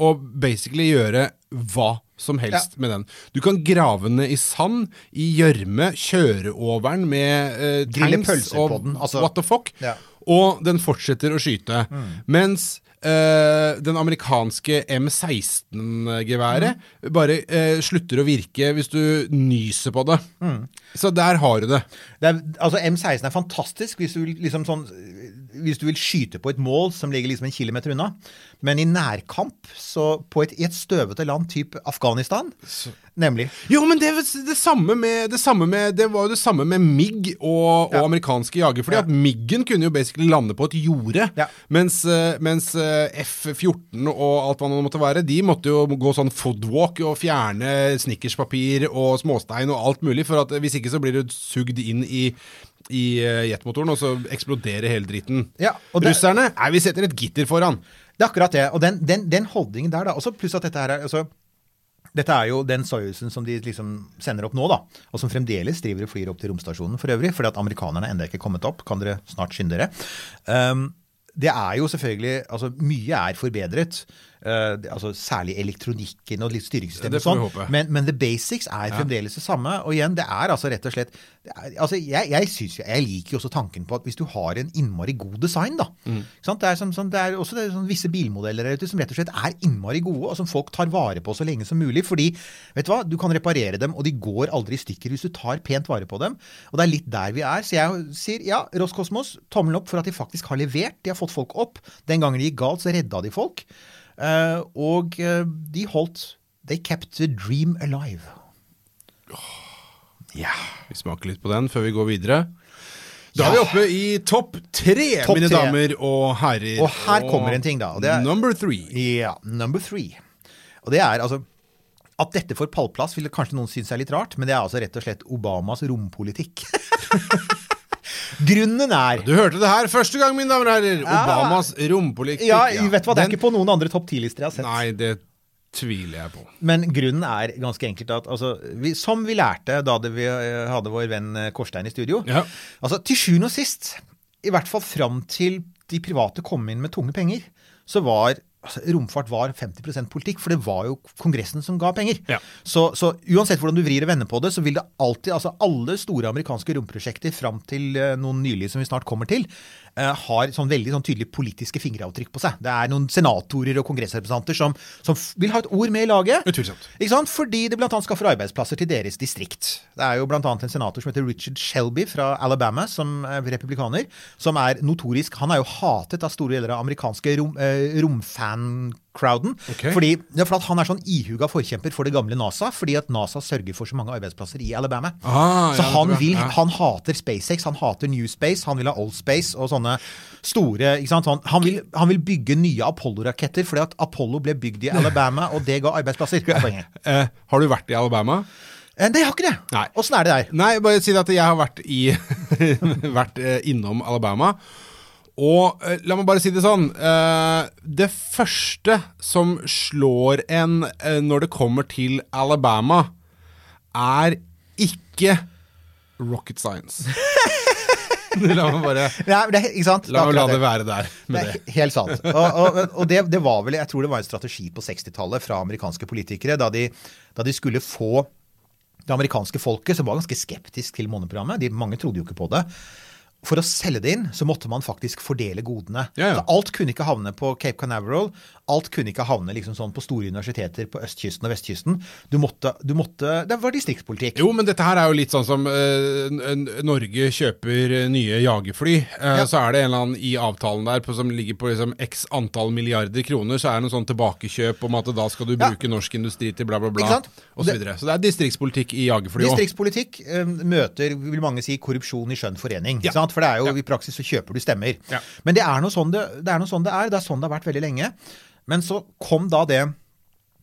og basically gjøre hva som helst med den. Du kan grave den i sand, i gjørme, kjøre over den med eh, Grille pølser og på den, altså. what the fuck, Ja. og den fortsetter å skyte. Mens eh, den amerikanske M16-geværet bare eh, slutter å virke hvis du nyser på det. Så der har du det. Det er, altså M16 er fantastisk hvis du, liksom sånn, hvis du vil skyte på et mål som ligger liksom en kilometer unna. Men i nærkamp, så på et, i et støvete land type Afghanistan, nemlig Jo, men det, det, samme med, det, samme med, det var jo det samme med MIG og, og Ja. amerikanske jager. Fordi Ja. at MIG-en kunne jo basically lande på et jorde. Ja. Mens, eh, mens eh, F-14 og alt hva det måtte være, de måtte jo gå sånn foodwalk og fjerne snickerspapir og småstein og alt mulig. For at hvis ikke så blir du sugd inn i i eh, jetmotoren, og så eksploderer hele dritten. Ja, Russerne Nei, vi setter et gitter foran. Det er akkurat det. Og den, den, den holdningen der, da. Også pluss at dette her er altså, Dette er jo den Soyuzen som de liksom sender opp nå, da. Og som fremdeles driver og flyr opp til romstasjonen for øvrig. Fordi at amerikanerne ennå ikke er kommet opp. Kan dere snart skynde dere. Um, det er jo selvfølgelig Altså, mye er forbedret. Uh, altså Særlig elektronikken og litt styringssystemet og sånn. Men, men the basics er fremdeles det samme. Og igjen, det er altså rett og slett er, altså jeg, jeg, synes, jeg liker jo også tanken på at hvis du har en innmari god design, da Mm. sant? Det, er som, som, det er også det er sånn visse bilmodeller ute som rett og slett er innmari gode, og som folk tar vare på så lenge som mulig. Fordi vet du hva, du kan reparere dem, og de går aldri i stykker hvis du tar pent vare på dem. Og det er litt der vi er. Så jeg sier ja, Roskosmos, tommelen opp for at de faktisk har levert. De har fått folk opp. Den gangen det gikk galt, så redda de folk. Eh, og eh, de holdt They kept the dream alive. Ja. Vi smaker litt på den før vi går videre. Da er vi oppe i topp tre, Topp mine damer og herrer. Og her kommer en ting, da. og er- Number three. Ja, number three. Og det er altså At dette får pallplass, vil kanskje noen synes er litt rart, men det er altså rett og slett Obamas rompolitikk. Grunnen er Du hørte det her første gang, mine damer og herrer. Obamas rompolitikk. Ja, vet hva, det er ikke på noen andre topp ti-lister jeg har sett. Nei, det tviler jeg på. Men grunnen er ganske enkelt at altså, vi, Som vi lærte da det vi eh, hadde vår venn Korstein i studio Ja. Altså, Til sjuende og sist, i hvert fall fram til de private kom inn med tunge penger, så var altså, romfart var 50% politikk, for det var jo Kongressen som ga penger. Ja. Så, så uansett hvordan du vrir og vender på det, så vil det alltid altså Alle store amerikanske romprosjekter fram til eh, noen nylige som vi snart kommer til, har sånn veldig sånn tydelige politiske fingeravtrykk på seg. Det er noen senatorer og kongressrepresentanter som, som vil ha et ord med i laget. Utvilsomt. Ikke sant? Fordi det bl.a. skaffer arbeidsplasser til deres distrikt. Det er jo bl.a. en senator som heter Richard Shelby fra Alabama, som er republikaner, som er notorisk Han er jo hatet av store deler av amerikanske rom, eh, romfan-crowden. okay. Fordi, ja, for at han er sånn ihuga forkjemper for det gamle NASA, fordi at NASA sørger for så mange arbeidsplasser i Alabama. Ah, så ja, han, vil, han hater SpaceX, han hater New Space, han vil ha Old Space og sånne store ikke sant? Han, han, vil, han vil bygge nye Apollo-raketter, fordi at Apollo ble bygd i Alabama, og det ga arbeidsplasser. Er. Eh, har du vært i Alabama? Eh, Det har ikke det. Nei. Åssen er det der? Nei, bare si at jeg har vært, i, vært eh, innom Alabama. Og eh, la meg bare si det sånn Det første som slår en når det kommer til Alabama, er ikke rocket science. la meg bare Nei, det ikke sant? La, la det være der med det. det. helt sant. Og, og, og det, det var vel, jeg tror det var en strategi på 60-tallet fra amerikanske politikere, da de, da de skulle få det amerikanske folket, som var ganske skeptisk til måneprogrammet, de, mange trodde jo ikke på det, for å selge det inn, så måtte man faktisk fordele godene. Ja, ja. Så alt kunne ikke havne på Cape Canaveral. Alt kunne ikke havne liksom sånn på store universiteter på østkysten og vestkysten. Du måtte, du måtte Det var distriktspolitikk. Jo, men dette her er jo litt sånn som uh, Norge kjøper eh, nye jagerfly. Uh, Ja. Så er det en eller annen i avtalen der på, som ligger på liksom x antall milliarder kroner, så er det noe sånn tilbakekjøp om at da skal du bruke norsk industri til bla, bla, bla, osv. så videre. Så det er distriktspolitikk i jagerfly òg. Distriktspolitikk uh, møter, vil mange si, korrupsjon i skjønn forening. Ikke sant? For det er jo Ja. i praksis så kjøper du stemmer. Ja. Men det er sånn det, det er. noe sånn det er. Det er sånn det har vært veldig lenge. Men så kom da det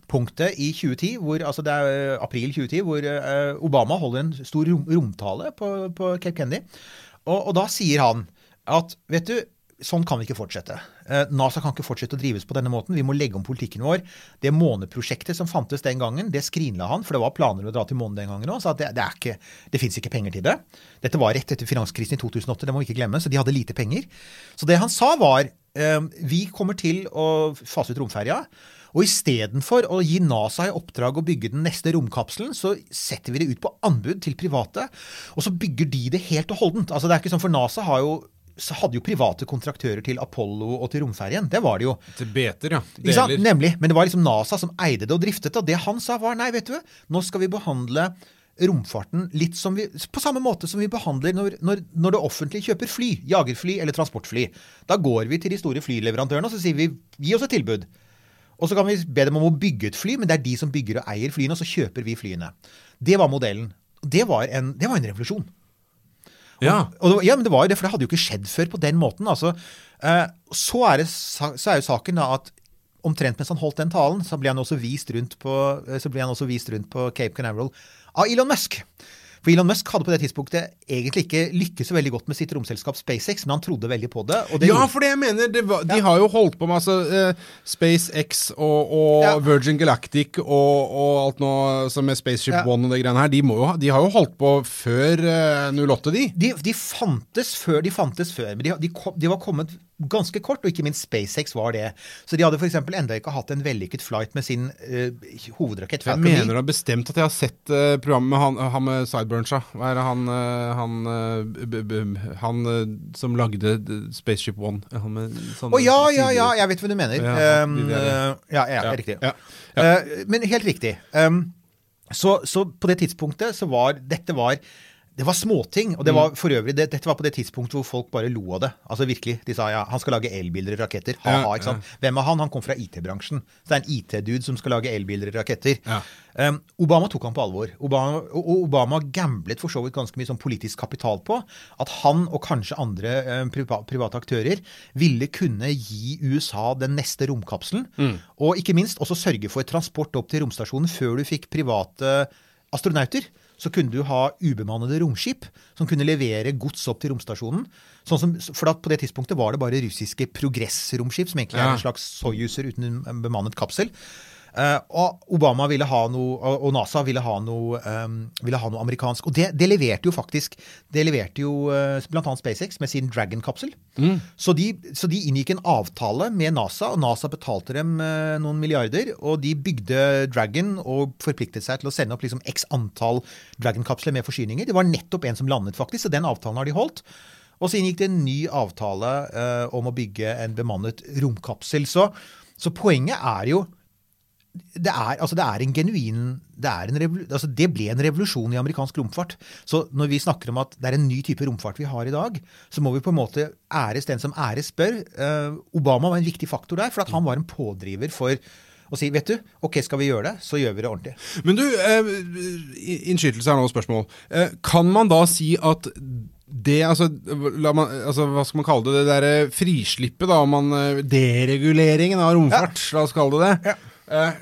punktet i 2010, hvor, altså det er eh, april 2010, hvor eh, Obama holder en stor rom, romtale på, på Cape Kennedy. Og, og da sier han at vet du, sånn kan vi ikke fortsette. Eh, NASA kan ikke fortsette å drives på denne måten. Vi må legge om politikken vår. Det måneprosjektet som fantes den gangen, det skrinla han, for det var planer å dra til månen den gangen òg. Så det, det, ikke, det fins ikke penger til det. Dette var rett etter finanskrisen i 2008, det må vi ikke glemme, så de hadde lite penger. Så det han sa var eh, vi kommer til å fase ut romferja. Og istedenfor å gi NASA i oppdrag å bygge den neste romkapselen, så setter vi det ut på anbud til private, og så bygger de det helt og holdent. Altså det er ikke sånn, for NASA har jo hadde jo private kontraktører til Apollo og til romferjen. Det var det jo. Til beter, ja. Deler. Nemlig. Men det var liksom NASA som eide det og driftet det. Og det han sa var nei, vet du, nå skal vi behandle romfarten litt som vi, på samme måte som vi behandler når, når, når det offentlige kjøper fly, jagerfly eller transportfly. Da går vi til de store flyleverandørene og så sier vi gi oss et tilbud. Og så kan vi be dem om å bygge et fly, men det er de som bygger og eier flyene, og så kjøper vi flyene. Det var modellen. Det var en, det var en revolusjon. Ja. Og det, ja, men det var jo det, for det hadde jo ikke skjedd før på den måten. Altså, eh, så, er det, så er jo saken da at omtrent mens han holdt den talen, så ble han også vist rundt på, eh, så ble han også vist rundt på Cape Canaveral av Elon Musk. For Elon Musk hadde på det tidspunktet egentlig ikke lykkes så veldig godt med sitt romselskap SpaceX, men han trodde veldig på det. Det Ja, for det jeg mener, det var, de har jo holdt på med altså, eh, SpaceX og, og Ja. Virgin Galactic og, og alt nå som med Spaceship Ja. One og det greiene her. De, må jo, de har jo holdt på før eh, 08, de. de, de fantes før de fantes før, men de, de, kom, de var kommet ganske kort, og ikke minst SpaceX var det. Så de hadde f.eks. enda ikke hatt en vellykket flight med sin uh, hovedrakett. Jeg mener du har bestemt at jeg har sett uh, programmet med han, han med Sideburns. Hva er det han eh, Han, uh, han eh, som lagde eh, Spaceship One? Han med sånne Å ja, ja, ja, jeg vet hva du mener. Ja, Um, ja. ja, ja, riktig. men helt riktig. Um, så, så på det tidspunktet så var dette var det var småting. Og det Mm. var for øvrig, det, dette var på det tidspunktet hvor folk bare lo av det. Altså virkelig, De sa ja, han skal lage elbiler og raketter. Ha-ha, ikke sant. Hvem er han? Han kom fra IT-bransjen. Så det er en IT-dude som skal lage elbiler og raketter. Ja. Um, Obama tok han på alvor. Obama, og Obama gamblet for så vidt ganske mye sånn politisk kapital på at han og kanskje andre um, priva, private aktører ville kunne gi USA den neste romkapselen. Og ikke minst også sørge for transport opp til romstasjonen før du fikk private astronauter. Så kunne du ha ubemannede romskip som kunne levere gods opp til romstasjonen. Sånn som, for at på det tidspunktet var det bare russiske progressromskip, som egentlig er en slags Soyuzer uten en bemannet kapsel. Eh, og Obama ville ha noe, og NASA ville ha noe, um, ville ha noe amerikansk. Og det, det leverte jo faktisk Det leverte jo uh, bl.a. SpaceX med sin Dragon-kapsel. Så, de, så de inngikk en avtale med NASA, og NASA betalte dem uh, noen milliarder. Og de bygde Dragon og forpliktet seg til å sende opp liksom x antall Dragon-kapsler med forsyninger. Det var nettopp en som landet, faktisk, så den avtalen har de holdt. Og så inngikk det en ny avtale uh, om å bygge en bemannet romkapsel. Så, så poenget er jo det er, altså det er en genuin det, er en altså det ble en revolusjon i amerikansk romfart. Så når vi snakker om at det er en ny type romfart vi har i dag, så må vi på en måte æres den som æres bør. Uh, Obama var en viktig faktor der, for at han var en pådriver for å si vet du, ok, skal vi gjøre det, så gjør vi det ordentlig. Men du, eh, innskytelse er nå spørsmål. Eh, kan man da si at det, altså, la man, altså Hva skal man kalle det? Det derre frislippet, da, om man, eh, dereguleringen av romfart, la oss kalle det det. Eh,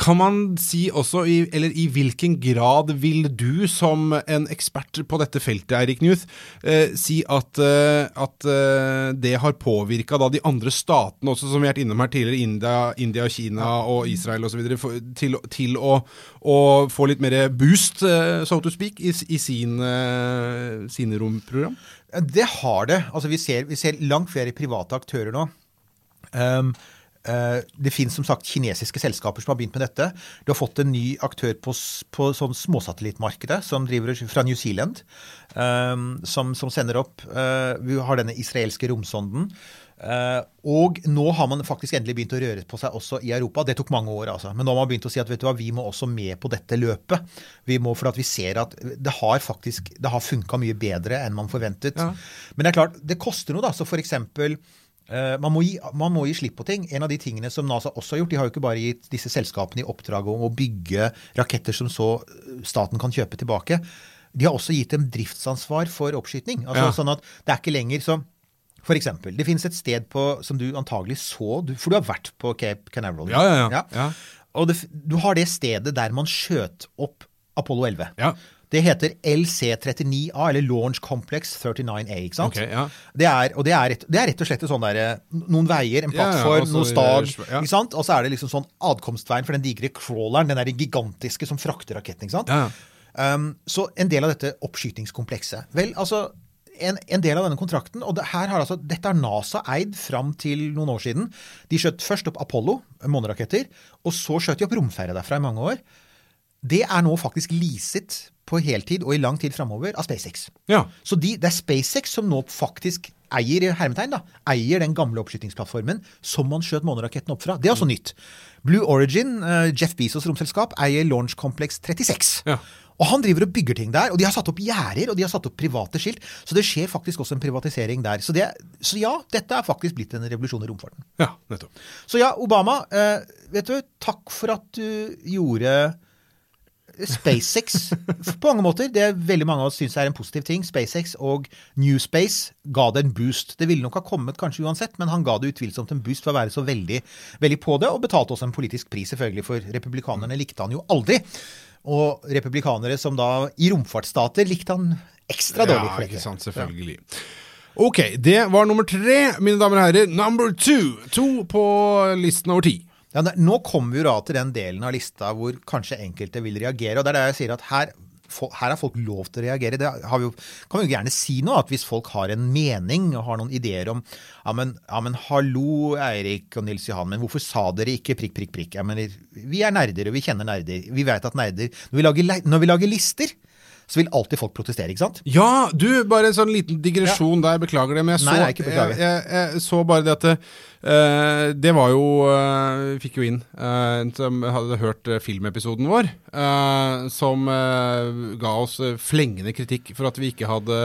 kan man si også, i, eller i hvilken grad vil du som en ekspert på dette feltet, Eirik Newth, eh, si at, eh, at eh, det har påvirka de andre statene også, som vi har vært innom her tidligere, India, India Kina og Israel osv., til, til å, å få litt mer boost, eh, so to speak, i, i sin, eh, sine romprogram? Det har det. Altså vi ser, vi ser langt flere private aktører nå. Um, det finnes som sagt kinesiske selskaper som har begynt med dette. Du har fått en ny aktør på, på sånn småsatellittmarkedet som driver fra New Zealand. um, som, som sender opp eh, Vi har denne israelske romsonden. Eh, og nå har man faktisk endelig begynt å røre på seg også i Europa. Det tok mange år, altså. Men nå har man begynt å si at vet du hva, vi må også med på dette løpet. Vi må, For at vi ser at det har faktisk det har funka mye bedre enn man forventet. Ja. Men det er klart, det koster noe, da. Så for eksempel eh, man, må gi, man må gi slipp på ting. En av de tingene som NASA også har gjort, de har jo ikke bare gitt disse selskapene i oppdrag om å bygge raketter som så eh, staten kan kjøpe tilbake. De har også gitt dem driftsansvar for oppskyting. Altså Ja. sånn at det er ikke lenger så For eksempel, det finnes et sted på, som du antagelig så, du, for du har vært på Cape Canaveral. Ja, ja, ja. Ja. Og det, du har det stedet der man skjøt opp Apollo 11. Ja. Det heter LC39A, eller Launch Complex 39A. ikke sant? Okay, ja. det er, det er, rett, det er rett og slett sånn der, noen veier, en Ja, ja, plattform, altså, noe stag. ja. ikke sant? Og så er det liksom sånn adkomstveien for den digre crawleren, den der gigantiske som frakter raketten. ikke sant? Ja. Um, så en del av dette oppskytingskomplekset. Vel, altså en, en del av denne kontrakten, og det, har altså, dette har NASA eid fram til noen år siden. De skjøt først opp Apollo, måneraketter, og så skjøt de opp romferja derfra i mange år. Det er nå faktisk leaset på heltid og i lang tid framover av SpaceX. Ja. Så de, det er SpaceX som nå faktisk eier hermetegn da, eier den gamle oppskytingsplattformen som man skjøt måneraketten opp fra. Det er også nytt. Blue Origin, eh, Jeff Bezos romselskap, eier Launch Complex 36. Ja. Og han driver og bygger ting der, og de har satt opp gjerder og de har satt opp private skilt. Så det skjer faktisk også en privatisering der. Så, det, så ja, dette er faktisk blitt en revolusjon i romfarten. ja, nettopp. Så ja, Obama, eh, vet du, takk for at du gjorde SpaceX på mange måter. Det er veldig mange av oss syns er en positiv ting. SpaceX og New Space ga det en boost. Det ville nok ha kommet kanskje uansett, men han ga det utvilsomt en boost for å være så veldig, veldig på det, og betalte også en politisk pris, selvfølgelig, for republikanerne likte han jo aldri. Og republikanere som da i romfartsstater likte han ekstra dårlig. Ja, ikke sant, selvfølgelig. Ok, det var nummer tre, mine damer og herrer. Number two. To på listen over ti. Ja, nå kommer vi da til den delen av lista hvor kanskje enkelte vil reagere. og det er der jeg sier at her, her har folk lov til å reagere. Det vi jo, kan vi jo gjerne si nå, at hvis folk har en mening og har noen ideer om ja men, ja, men hallo, Eirik og Nils Johan, men hvorfor sa dere ikke prikk, prikk, prikk? Ja, men vi er nerder, og vi kjenner nerder. Vi vet at nerder Når vi lager, når vi lager lister, så vil alltid folk protestere, ikke sant? Ja, du, bare en sånn liten digresjon der, beklager det, men jeg så, Nei, jeg. Jeg, jeg, jeg så bare det at det, eh, det var jo uh, Vi fikk jo inn en som hadde hørt eh, filmepisoden vår, som ga oss flengende kritikk for at vi ikke hadde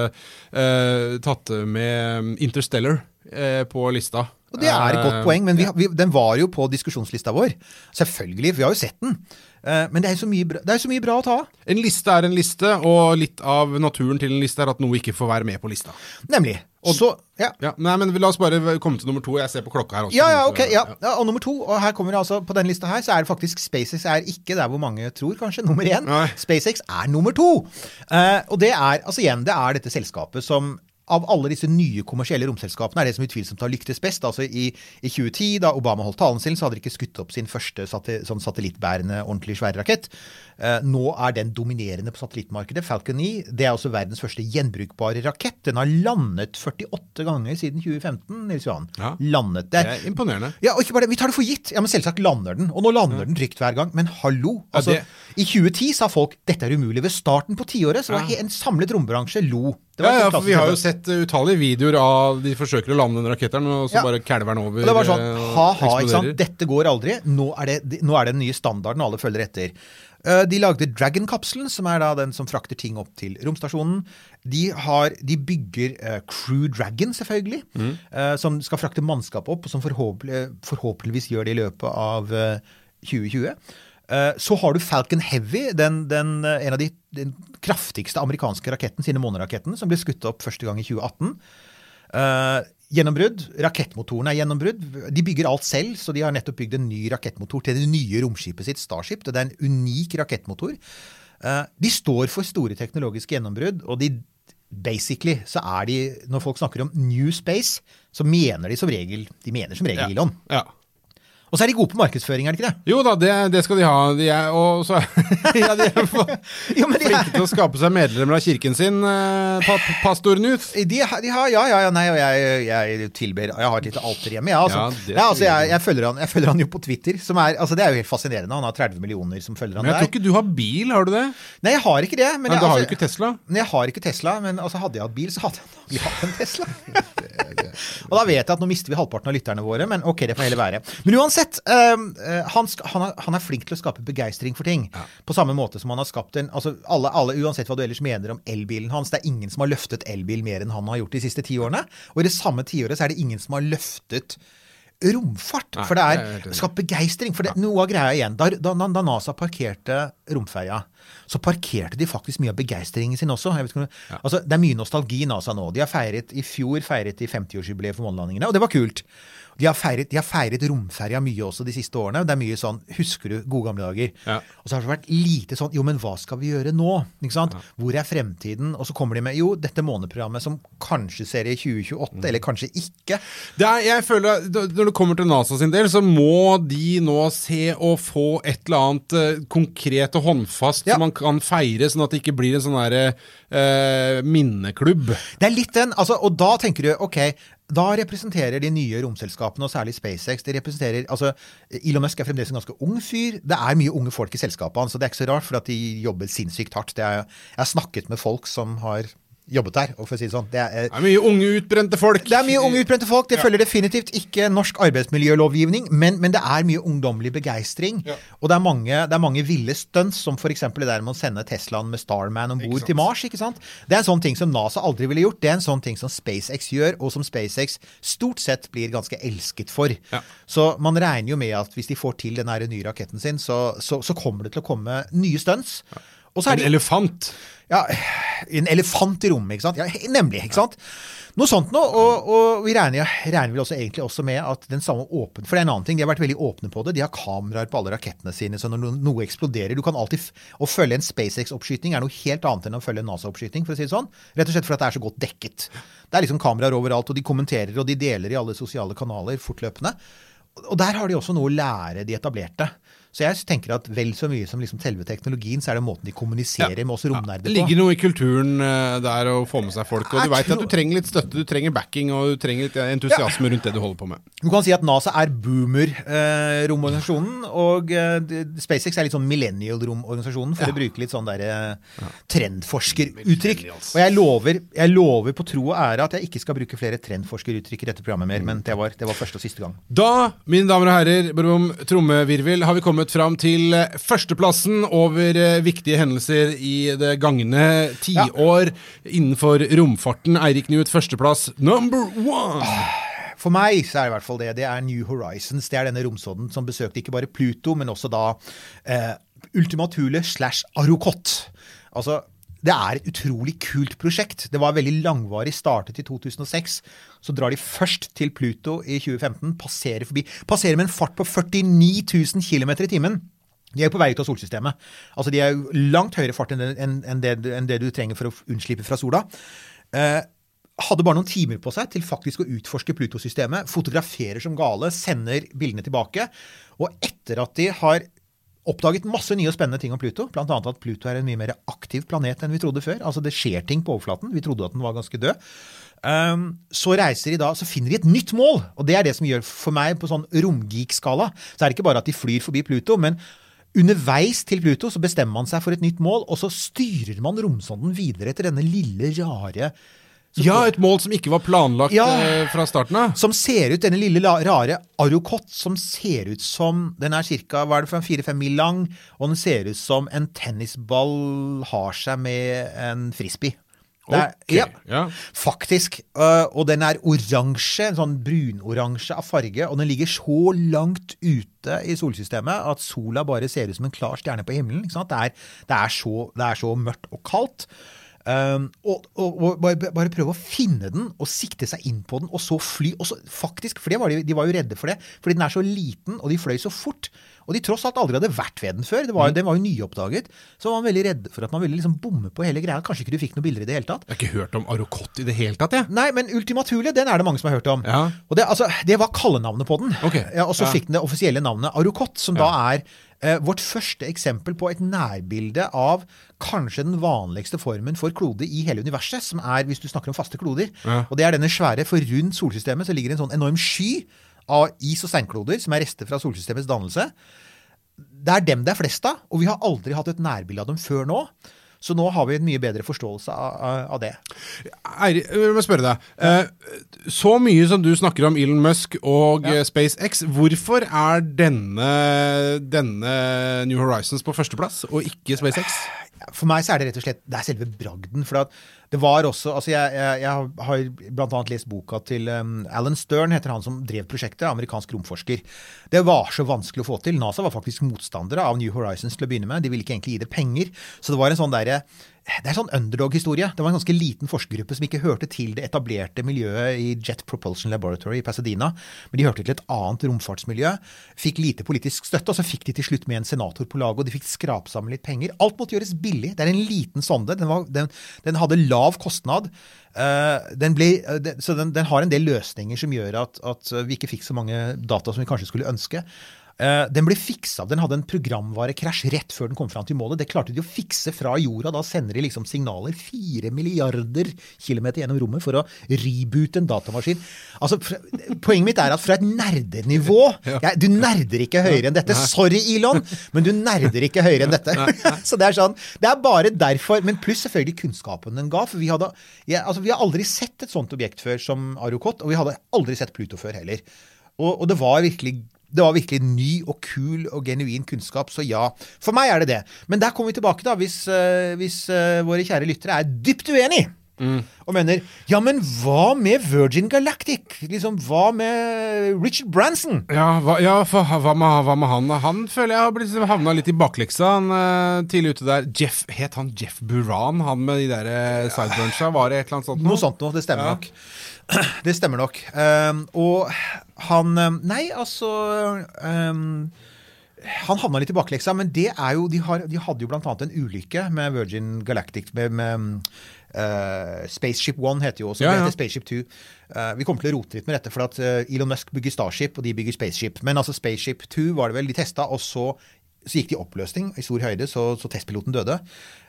tatt med Interstellar eh, på lista. Og det er et godt Eh, poeng, men vi, vi, den var jo på diskusjonslista vår. Selvfølgelig, for vi har jo sett den. Eh, Men det er jo så er så mye bra å ta av. En liste er en liste, og litt av naturen til en liste er at noe ikke får være med på lista. Nemlig. Og så ja. Ja, nei, men La oss bare komme til nummer to. Jeg ser på klokka her også. Ja, ja, ok. Ja. ja. Og nummer to, og her kommer det altså på den lista her, så er det faktisk SpaceX er ikke der hvor mange tror, kanskje, nummer én. Nei. SpaceX er nummer to. Uh, og det er, altså igjen, det er dette selskapet som av alle disse nye kommersielle romselskapene er det som utvilsomt har lyktes best. Altså I, i 2010, da Obama holdt talen sin, så hadde de ikke skutt opp sin første sati sånn satellittbærende, ordentlig svære rakett. Eh, nå er den dominerende på satellittmarkedet. Falcon 9 det er også verdens første gjenbrukbare rakett. Den har landet 48 ganger siden 2015, Nils Johan. Ja. Landet. Det Det er imponerende. ja, og ikke bare det, Vi tar det for gitt. Ja, men Selvsagt lander den. Og nå lander den trygt hver gang. Men hallo! Ja, altså, det- I 2010 sa folk dette er umulig. Ved starten på tiåret så var Ja. en samlet rombransje lo. Ja, ja, for Vi har jo sett uh, utallige videoer av de forsøker å lande den raketteren, og så Ja. bare kalver den over. Og det var sånn, eh, ha-ha, ikke sant. Dette går aldri. Nå er det, nå er det den nye standarden alle følger etter. Eh, De lagde Dragon-kapselen, som er da den som frakter ting opp til romstasjonen. De, har, de bygger uh, Crew Dragon, selvfølgelig, Mm. uh, som skal frakte mannskap opp, og som forhåpentlig, forhåpentligvis gjør det i løpet av uh, 2020. Eh, Så har du Falcon Heavy, den, den, eh, en av de den kraftigste amerikanske raketten, sine måneraketten, som ble skutt opp første gang i 2018. Uh, gjennombrudd. Rakettmotoren er gjennombrudd. De bygger alt selv, så de har nettopp bygd en ny rakettmotor til det nye romskipet sitt, Starship. Det er en unik rakettmotor. Uh, de står for store teknologiske gjennombrudd, og de basically så er de Når folk snakker om New Space, så mener de som regel De mener som regel Elon. Ja. Og så er de gode på markedsføring, er de ikke det? Jo da, det, det skal de ha. De er, og så ja, de er Jo, de flinke er, til å skape seg medlemmer av kirken sin, eh, pa, pastor Newt. de, har- de har, ja, ja, ja, nei, og jeg, jeg tilber Jeg har et lite alter hjemme, ja, Altså. Ja, Ja, altså, jeg. jeg, følger han, jeg følger han jo på Twitter, som er altså, Det er jo helt fascinerende. Han har 30 millioner som følger han der. Men jeg tror ikke du har bil, har du det? Nei, jeg har ikke det. Men men jeg, du har jo altså, ikke Tesla. Nei, jeg har ikke Tesla, men altså, hadde jeg hatt bil, så hadde jeg antakelig har en Tesla. og da vet jeg at nå mister vi halvparten av lytterne våre, men ok, det får heller være. Men uansett, øh, han, han, er, han er flink til å skape begeistring for ting. På samme måte som han har skapt en altså alle, alle, Uansett hva du ellers mener om elbilen hans, det er ingen som har løftet elbil mer enn han har gjort de siste ti årene. Og i det samme tiåret så er det ingen som har løftet romfart. Nei, for det er skapt begeistring. For det, noe av greia igjen, da, da, da NASA parkerte romferja, så parkerte de faktisk mye av begeistringen sin også. Ikke, ja. altså, det er mye nostalgi i NASA nå. De har feiret, I fjor feiret de 50-årsjubileet for månelandingene, og det var kult. De har feiret, de har feiret romferja mye også de siste årene. Det er mye sånn Husker du gode gamle dager? Ja. Og så har det vært lite sånn Jo, men hva skal vi gjøre nå? Ikke sant? Hvor er fremtiden? Og så kommer de med jo, dette måneprogrammet som kanskje ser i 2028, eller kanskje ikke. Det er, jeg føler Når det kommer til NASA sin del, så må de nå se og få et eller annet eh, konkret og håndfast Ja. som man kan feire, sånn at det ikke blir en sånn derre eh, minneklubb. Det er litt den, altså, og da tenker du ok, da representerer de nye romselskapene, og særlig SpaceX de representerer, altså, Elon Musk er fremdeles en ganske ung fyr. Det er mye unge folk i selskapet hans, så det er ikke så rart, for at de jobber sinnssykt hardt. Det er, jeg har snakket med folk som har jobbet der, og for å si det sånn. Det er, Det er mye unge, utbrente folk. det er mye unge utbrente folk. Det følger definitivt ikke norsk arbeidsmiljølovgivning, men, men det er mye ungdommelig begeistring. Ja. Og det er mange, det er mange ville stunts, som f.eks. det der med å sende Teslaen med Starman om bord til Mars. ikke sant? Det er en sånn ting som NASA aldri ville gjort. Det er en sånn ting som SpaceX gjør, og som SpaceX stort sett blir ganske elsket for. Ja. Så man regner jo med at hvis de får til den nye raketten sin, så, så, så kommer det til å komme nye stunts. En elefant. Ja, en elefant i rommet, ikke sant? Ja, nemlig, ikke sant? Noe sånt noe, og, og vi regner, regner vel også egentlig også med at den samme åpen, For det er en annen ting, de har vært veldig åpne på det. De har kameraer på alle rakettene sine, så når no- noe eksploderer Du kan alltid Å følge en SpaceX-oppskyting er noe helt annet enn å følge en NASA-oppskyting, for å si det sånn. Rett og slett fordi det er så godt dekket. Det er liksom kameraer overalt, og de kommenterer og de deler i alle sosiale kanaler fortløpende. Og der har de også noe å lære de etablerte. Så jeg tenker at vel så mye som liksom selve teknologien, så er det måten de kommuniserer med oss romnerder Det ligger noe i kulturen eh, der å få med seg folk. Og Jeg du veit tror- at du trenger litt støtte, du trenger backing og du trenger litt entusiasme rundt det du holder på med. Du kan si at NASA er boomer-romorganisasjonen, og eh, SpaceX er litt sånn millennial-romorganisasjonen, for Ja. å bruke litt sånn der eh, trendforskeruttrykk. Og jeg lover, jeg lover på tro og ære at jeg ikke skal bruke flere trendforskeruttrykk i dette programmet mer, men det var, det var første og siste gang. Da, mine damer og herrer, brum, trommevirvel, har vi kommet fram til eh, førsteplassen over eh, viktige hendelser i det gangne tiår innenfor romfarten. Eirik Newt, førsteplass number one! For meg så er det i hvert fall det. Det er New Horizons. Det er denne romsonden som besøkte ikke bare Pluto, men også da eh, Ultimatule slash Arokot. Altså, det er et utrolig kult prosjekt. Det var veldig langvarig, startet i 2006. Så drar de først til Pluto i 2015, passerer forbi. Passerer med en fart på 49 000 km i timen. De er på vei ut av solsystemet. Altså De er langt høyere fart enn det, enn det, enn det du trenger for å unnslippe fra sola. Eh, hadde bare noen timer på seg til faktisk å utforske Pluto-systemet. Fotograferer som gale, sender bildene tilbake. Og etter at de har oppdaget masse nye og spennende ting om Pluto, bl.a. at Pluto er en mye mer aktiv planet enn vi trodde før. Altså Det skjer ting på overflaten. Vi trodde at den var ganske død. Um, så reiser de da, så finner de et nytt mål. Og det er det som gjør for meg på sånn romgeek-skala. Så er det ikke bare at de flyr forbi Pluto, men underveis til Pluto så bestemmer man seg for et nytt mål, og så styrer man romsonden videre etter denne lille, rare Ja, et mål som ikke var planlagt Ja. eh, fra starten av. som ser ut, denne lille rare Arukot, som ser ut som Den er ca. fire-fem mil lang, og den ser ut som en tennisball har seg med en frisbee. Er, Ok, ja, ja. faktisk. Øh, og den er oransje, en sånn brunoransje av farge, og den ligger så langt ute i solsystemet at sola bare ser ut som en klar stjerne på himmelen. Det, er, det, er så, det er så mørkt og kaldt. Um, og, og, og bare, bare prøve å finne den og sikte seg inn på den, og så fly. Og så, faktisk, for var de, de var jo redde for det, fordi den er så liten, og de fløy så fort. Og de tross alt aldri hadde vært ved den før. Det var, Den var jo nyoppdaget. Så var man veldig redd for at man ville liksom bomme på hele greia. Kanskje ikke du fikk noen bilder i det hele tatt. Jeg har ikke hørt om Arokot i det hele tatt, jeg. Nei, men Ultima den er det mange som har hørt om. Ja. Og det, altså, det var kallenavnet på den. Okay. Ja, og så ja. fikk den det offisielle navnet Arukot, som da er vårt første eksempel på et nærbilde av kanskje den vanligste formen for klode i hele universet, som er hvis du snakker om faste kloder. Ja. Og det er denne svære, for rundt solsystemet så ligger det en sånn enorm sky av is- og steinkloder, som er rester fra solsystemets dannelse. Det er dem det er flest av, og vi har aldri hatt et nærbilde av dem før nå. Så nå har vi en mye bedre forståelse av, av- det. Eirik, jeg må spørre deg. Ja. Så mye som du snakker om Elon Musk og ja. SpaceX, hvorfor er denne, denne New Horizons på førsteplass, og ikke SpaceX? For meg så er det rett og slett det er selve bragden. For at det var også altså Jeg, jeg, jeg har annet lest boka til um, Alan Stern, heter han som drev prosjektet, amerikansk romforsker. Det var så vanskelig å få til. NASA var faktisk motstandere av New Horizons til å begynne med. De ville ikke egentlig gi det penger. Så det var en sånn derre det er sånn underdog-historie. Det var en ganske liten forskergruppe som ikke hørte til det etablerte miljøet i Jet Propulsion Laboratory i Pasadena, men de hørte til et annet romfartsmiljø. Fikk lite politisk støtte, og så fikk de til slutt med en senator på laget, og de fikk skrape sammen litt penger. Alt måtte gjøres billig. Det er en liten sonde. Den, var, den, den hadde lav kostnad. Eh, den ble, eh, så den, den har en del løsninger som gjør at, at vi ikke fikk så mange data som vi kanskje skulle ønske. Eh, den ble fiksa. Den hadde en programvarekrasj rett før den kom fram til målet. Det klarte de å fikse fra jorda. Da sender de liksom signaler fire milliarder kilometer gjennom rommet for å reboote en datamaskin. Altså, Poenget mitt er at fra et nerdenivå jeg, Du nerder ikke høyere enn dette. Sorry, Elon, men du nerder ikke høyere enn dette. Så det er sånn, det er bare derfor. Men pluss selvfølgelig kunnskapen den ga. For vi, hadde, ja, altså, vi har aldri sett et sånt objekt før som Arukot, og vi hadde aldri sett Pluto før heller. Og, og det var virkelig det var virkelig ny og kul og genuin kunnskap, så ja. For meg er det det. Men der kommer vi tilbake, da, hvis, eh, hvis eh, våre kjære lyttere er dypt uenig. Og mener ja, men hva med Virgin Galactic? Liksom, Hva med Richard Branson? Ja, hva, ja for, hva, med, hva med han? Han føler jeg har blitt havna litt i bakleksa. Han uh, tidlig ute der. Jeff, Het han Jeff Buran, han med de der uh, sideburntsa? Var det et eller annet sånt? nå? Noe sånt noe. Det stemmer Ja. nok. Det stemmer nok. Um, og han um, Nei, altså um, Han havna litt i bakleksa, men det er jo De, har, de hadde jo annet en ulykke med Virgin Galactic med, med uh, Spaceship One heter jo også. Ja, Det heter Spaceship Two. Uh, vi kommer til å rote litt med dette, for at uh, Elon Musk bygger Starship, og de bygger Spaceship. Men altså Spaceship Two var det vel de testa, og så så gikk de i oppløsning i stor høyde, så, så testpiloten døde.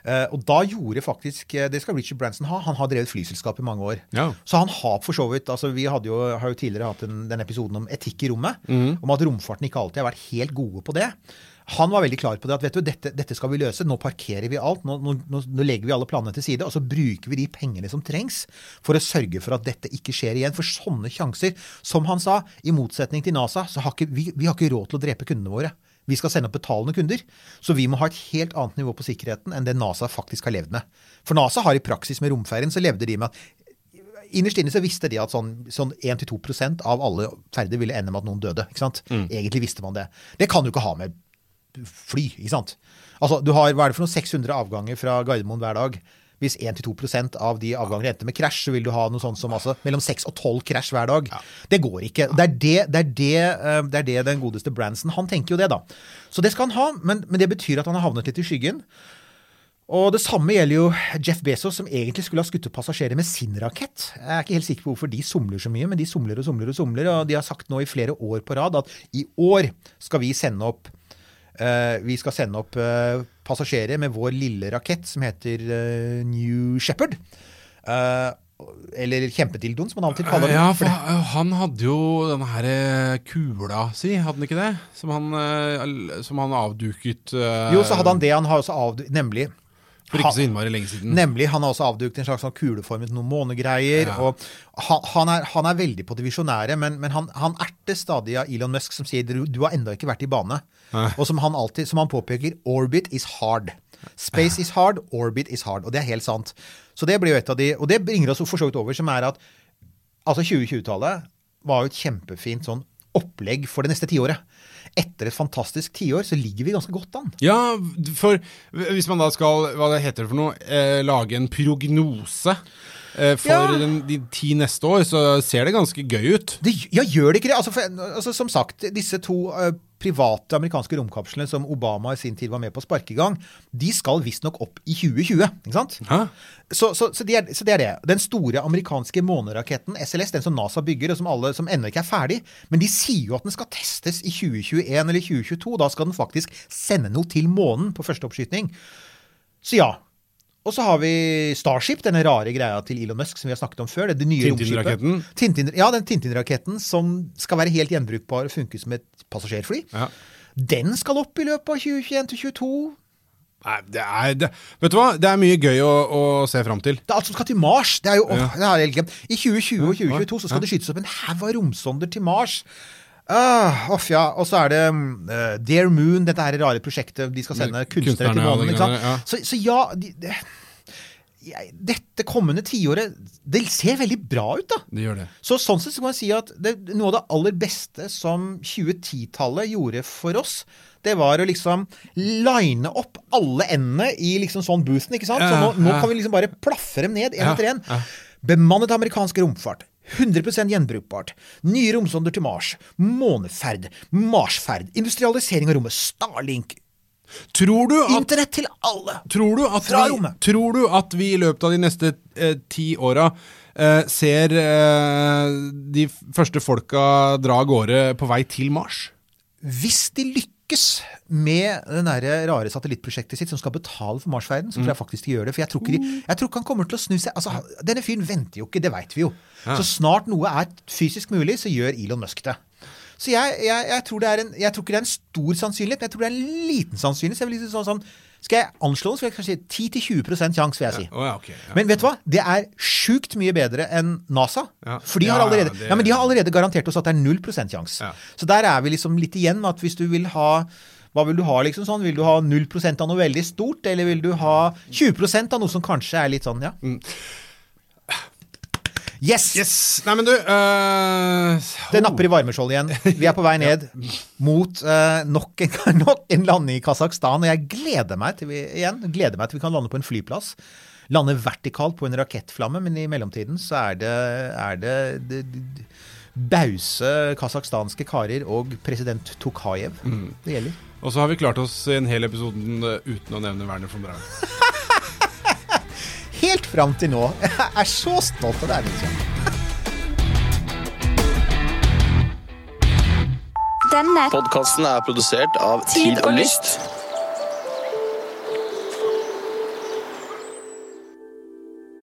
Eh, og da gjorde faktisk eh, Det skal Richard Branson ha. Han har drevet flyselskap i mange år. Ja. Så han har for så vidt altså Vi jo, har jo tidligere hatt en, den episoden om etikk i rommet. Om at romfarten ikke alltid har vært helt gode på det. Han var veldig klar på det at vet du, dette, dette skal vi løse. Nå parkerer vi alt. Nå, nå, nå legger vi alle planene til side. Og så bruker vi de pengene som trengs for å sørge for at dette ikke skjer igjen. For sånne sjanser, som han sa, i motsetning til NASA, så har ikke, vi, vi har ikke råd til å drepe kundene våre. Vi skal sende opp betalende kunder. Så vi må ha et helt annet nivå på sikkerheten enn det NASA faktisk har levd med. For NASA har i praksis med romferien så levde de med at Innerst inne så visste de at sånn, sånn 1-2% av alle ferder ville ende med at noen døde. ikke sant? Egentlig visste man det. Det kan du ikke ha med fly. ikke sant? Altså, Du har hva er det for noen 600 avganger fra Gardermoen hver dag. Hvis 1-2% av de avgangene endte med krasj, så vil du ha noe sånt som altså, mellom 6 og 12 krasj hver dag. Det går ikke. Det er det, det, er det, eh, det er det den godeste Branson Han tenker jo det, da. Så det skal han ha, men, men det betyr at han har havnet litt i skyggen. Og det samme gjelder jo Jeff Bezos, som egentlig skulle ha skutt opp passasjerer med sin rakett. Jeg er ikke helt sikker på hvorfor de somler så mye, men de somler og somler og somler. Og de har sagt nå i flere år på rad at i år skal vi sende opp vi skal sende opp eh, passasjerer med vår lille rakett som heter eh, New Shepherd. Eh, eller Kjempedildoen, som han av og til kaller den. Ja, For han hadde jo denne her eh, kula si, hadde han ikke det? Som han, eh, som han avduket eh, jo, så hadde han det. Han har også avduket Nemlig for ikke så innmari lenge siden. Nemlig. Han har også avduket en slags sånn kuleformet noen månegreier. Ja. og han, han, er, han er veldig på det visjonære, men, men han, han erter stadig av Elon Musk, som sier du, du har ennå ikke vært i bane. Og som han alltid, som han påpeker, orbit is hard. Space is hard, orbit is hard. Og det er helt sant. Så det blir jo et av de, Og det bringer oss for så vidt over, som er at altså 2020-tallet var jo et kjempefint sånn opplegg for det neste tiåret. Etter et fantastisk tiår så ligger vi ganske godt an. Ja, for hvis man da skal, hva det heter for noe, eh, lage en prognose eh, for Ja. den, de ti neste år, så ser det ganske gøy ut. Det, ja, gjør det ikke det? Altså, for, altså, som sagt, disse to eh, private amerikanske romkapslene som Obama i sin tid var med på å sparke i gang, de skal visstnok opp i 2020. ikke sant? Så, så, så, det er, så det er det. Den store amerikanske måneraketten SLS, den som NASA bygger, og som, alle, som ennå ikke er ferdig, men de sier jo at den skal testes i 2021 eller 2022. Da skal den faktisk sende noe til månen på første oppskyting. Så ja. Og så har vi Starship, denne rare greia til Elon Musk som vi har snakket om før. Det, nye Tintin-raketten? Tintin, ja, den Tintin-raketten som skal være helt gjenbrukbar og funke som et passasjerfly. Ja. Den skal opp i løpet av 2021 til 2022. Nei, det er, det, vet du hva? Det er mye gøy å, å se fram til. Det er alt som skal til Mars. Det er jo, åh, det er helt glemt. I 2020 og 2022 så skal det skytes opp en haug av romsonder til Mars. Off, ja. Og så er det uh, Dear Moon, dette her rare prosjektet. De skal sende kunstnere til månen. ja, ja. Så, så ja, de, de, dette kommende tiåret Det ser veldig bra ut, da. Det gjør det. Så sånn sett så kan man si at det, noe av det aller beste som 2010-tallet gjorde for oss, det var å liksom line opp alle endene i liksom sånn boothen, ikke sant? Så nå, nå kan vi liksom bare plaffe dem ned én etter én. Bemannet amerikansk romfart. 100 gjenbrukbart. Nye romsonder til Mars. Måneferd. Marsferd. Industrialisering av rommet. Starlink. Tror du at Internett til alle. Tror du at, Fra vi, rommet. tror du at vi i løpet av de neste eh, ti åra eh, ser eh, de første folka dra av gårde på vei til Mars? Hvis de lykkes med den der rare satellittprosjektet sitt som skal betale for Marsferden, så tror jeg faktisk de gjør det. For jeg tror ikke, de, jeg tror ikke han kommer til å snu seg. Altså, denne fyren venter jo ikke, det veit vi jo. Så snart noe er fysisk mulig, så gjør Elon Musk det. Så jeg, jeg, jeg, tror det er en, jeg tror ikke det er en stor sannsynlighet, men jeg tror det er en liten sannsynlighet. Så jeg vil si sånn, sånn, skal jeg anslå så skal jeg kanskje si 10-20 sjanse, vil jeg si. Å ja, okay. Ja. Men vet du hva? Det er sjukt mye bedre enn NASA. Ja. For de har, Ja, allerede, det- ja, men de har allerede garantert oss at det er 0 sjanse. Ja. Så der er vi liksom litt igjen med at hvis du vil ha hva vil du ha, liksom sånn? Vil du ha 0% av noe veldig stort, eller vil du ha 20% av noe som kanskje er litt sånn, ja? Yes! Yes! Nei, men du eh, Det napper i varmeskjoldet igjen. Vi er på vei ned mot uh, nok, en, nok en landing i Kasakhstan. Og jeg gleder meg til vi, igjen, gleder meg til vi kan lande på en flyplass. Lande vertikalt på en rakettflamme, men i mellomtiden så er det, er det, det, det bause kasakhstanske karer og president Tokayev det gjelder. Og så har vi klart oss i en hel episoden eh, uten å nevne Werner von Braun. Helt fram til nå. Jeg er så stolt av deg. Liksom. Denne Podkasten er produsert av Tid og. Lyst.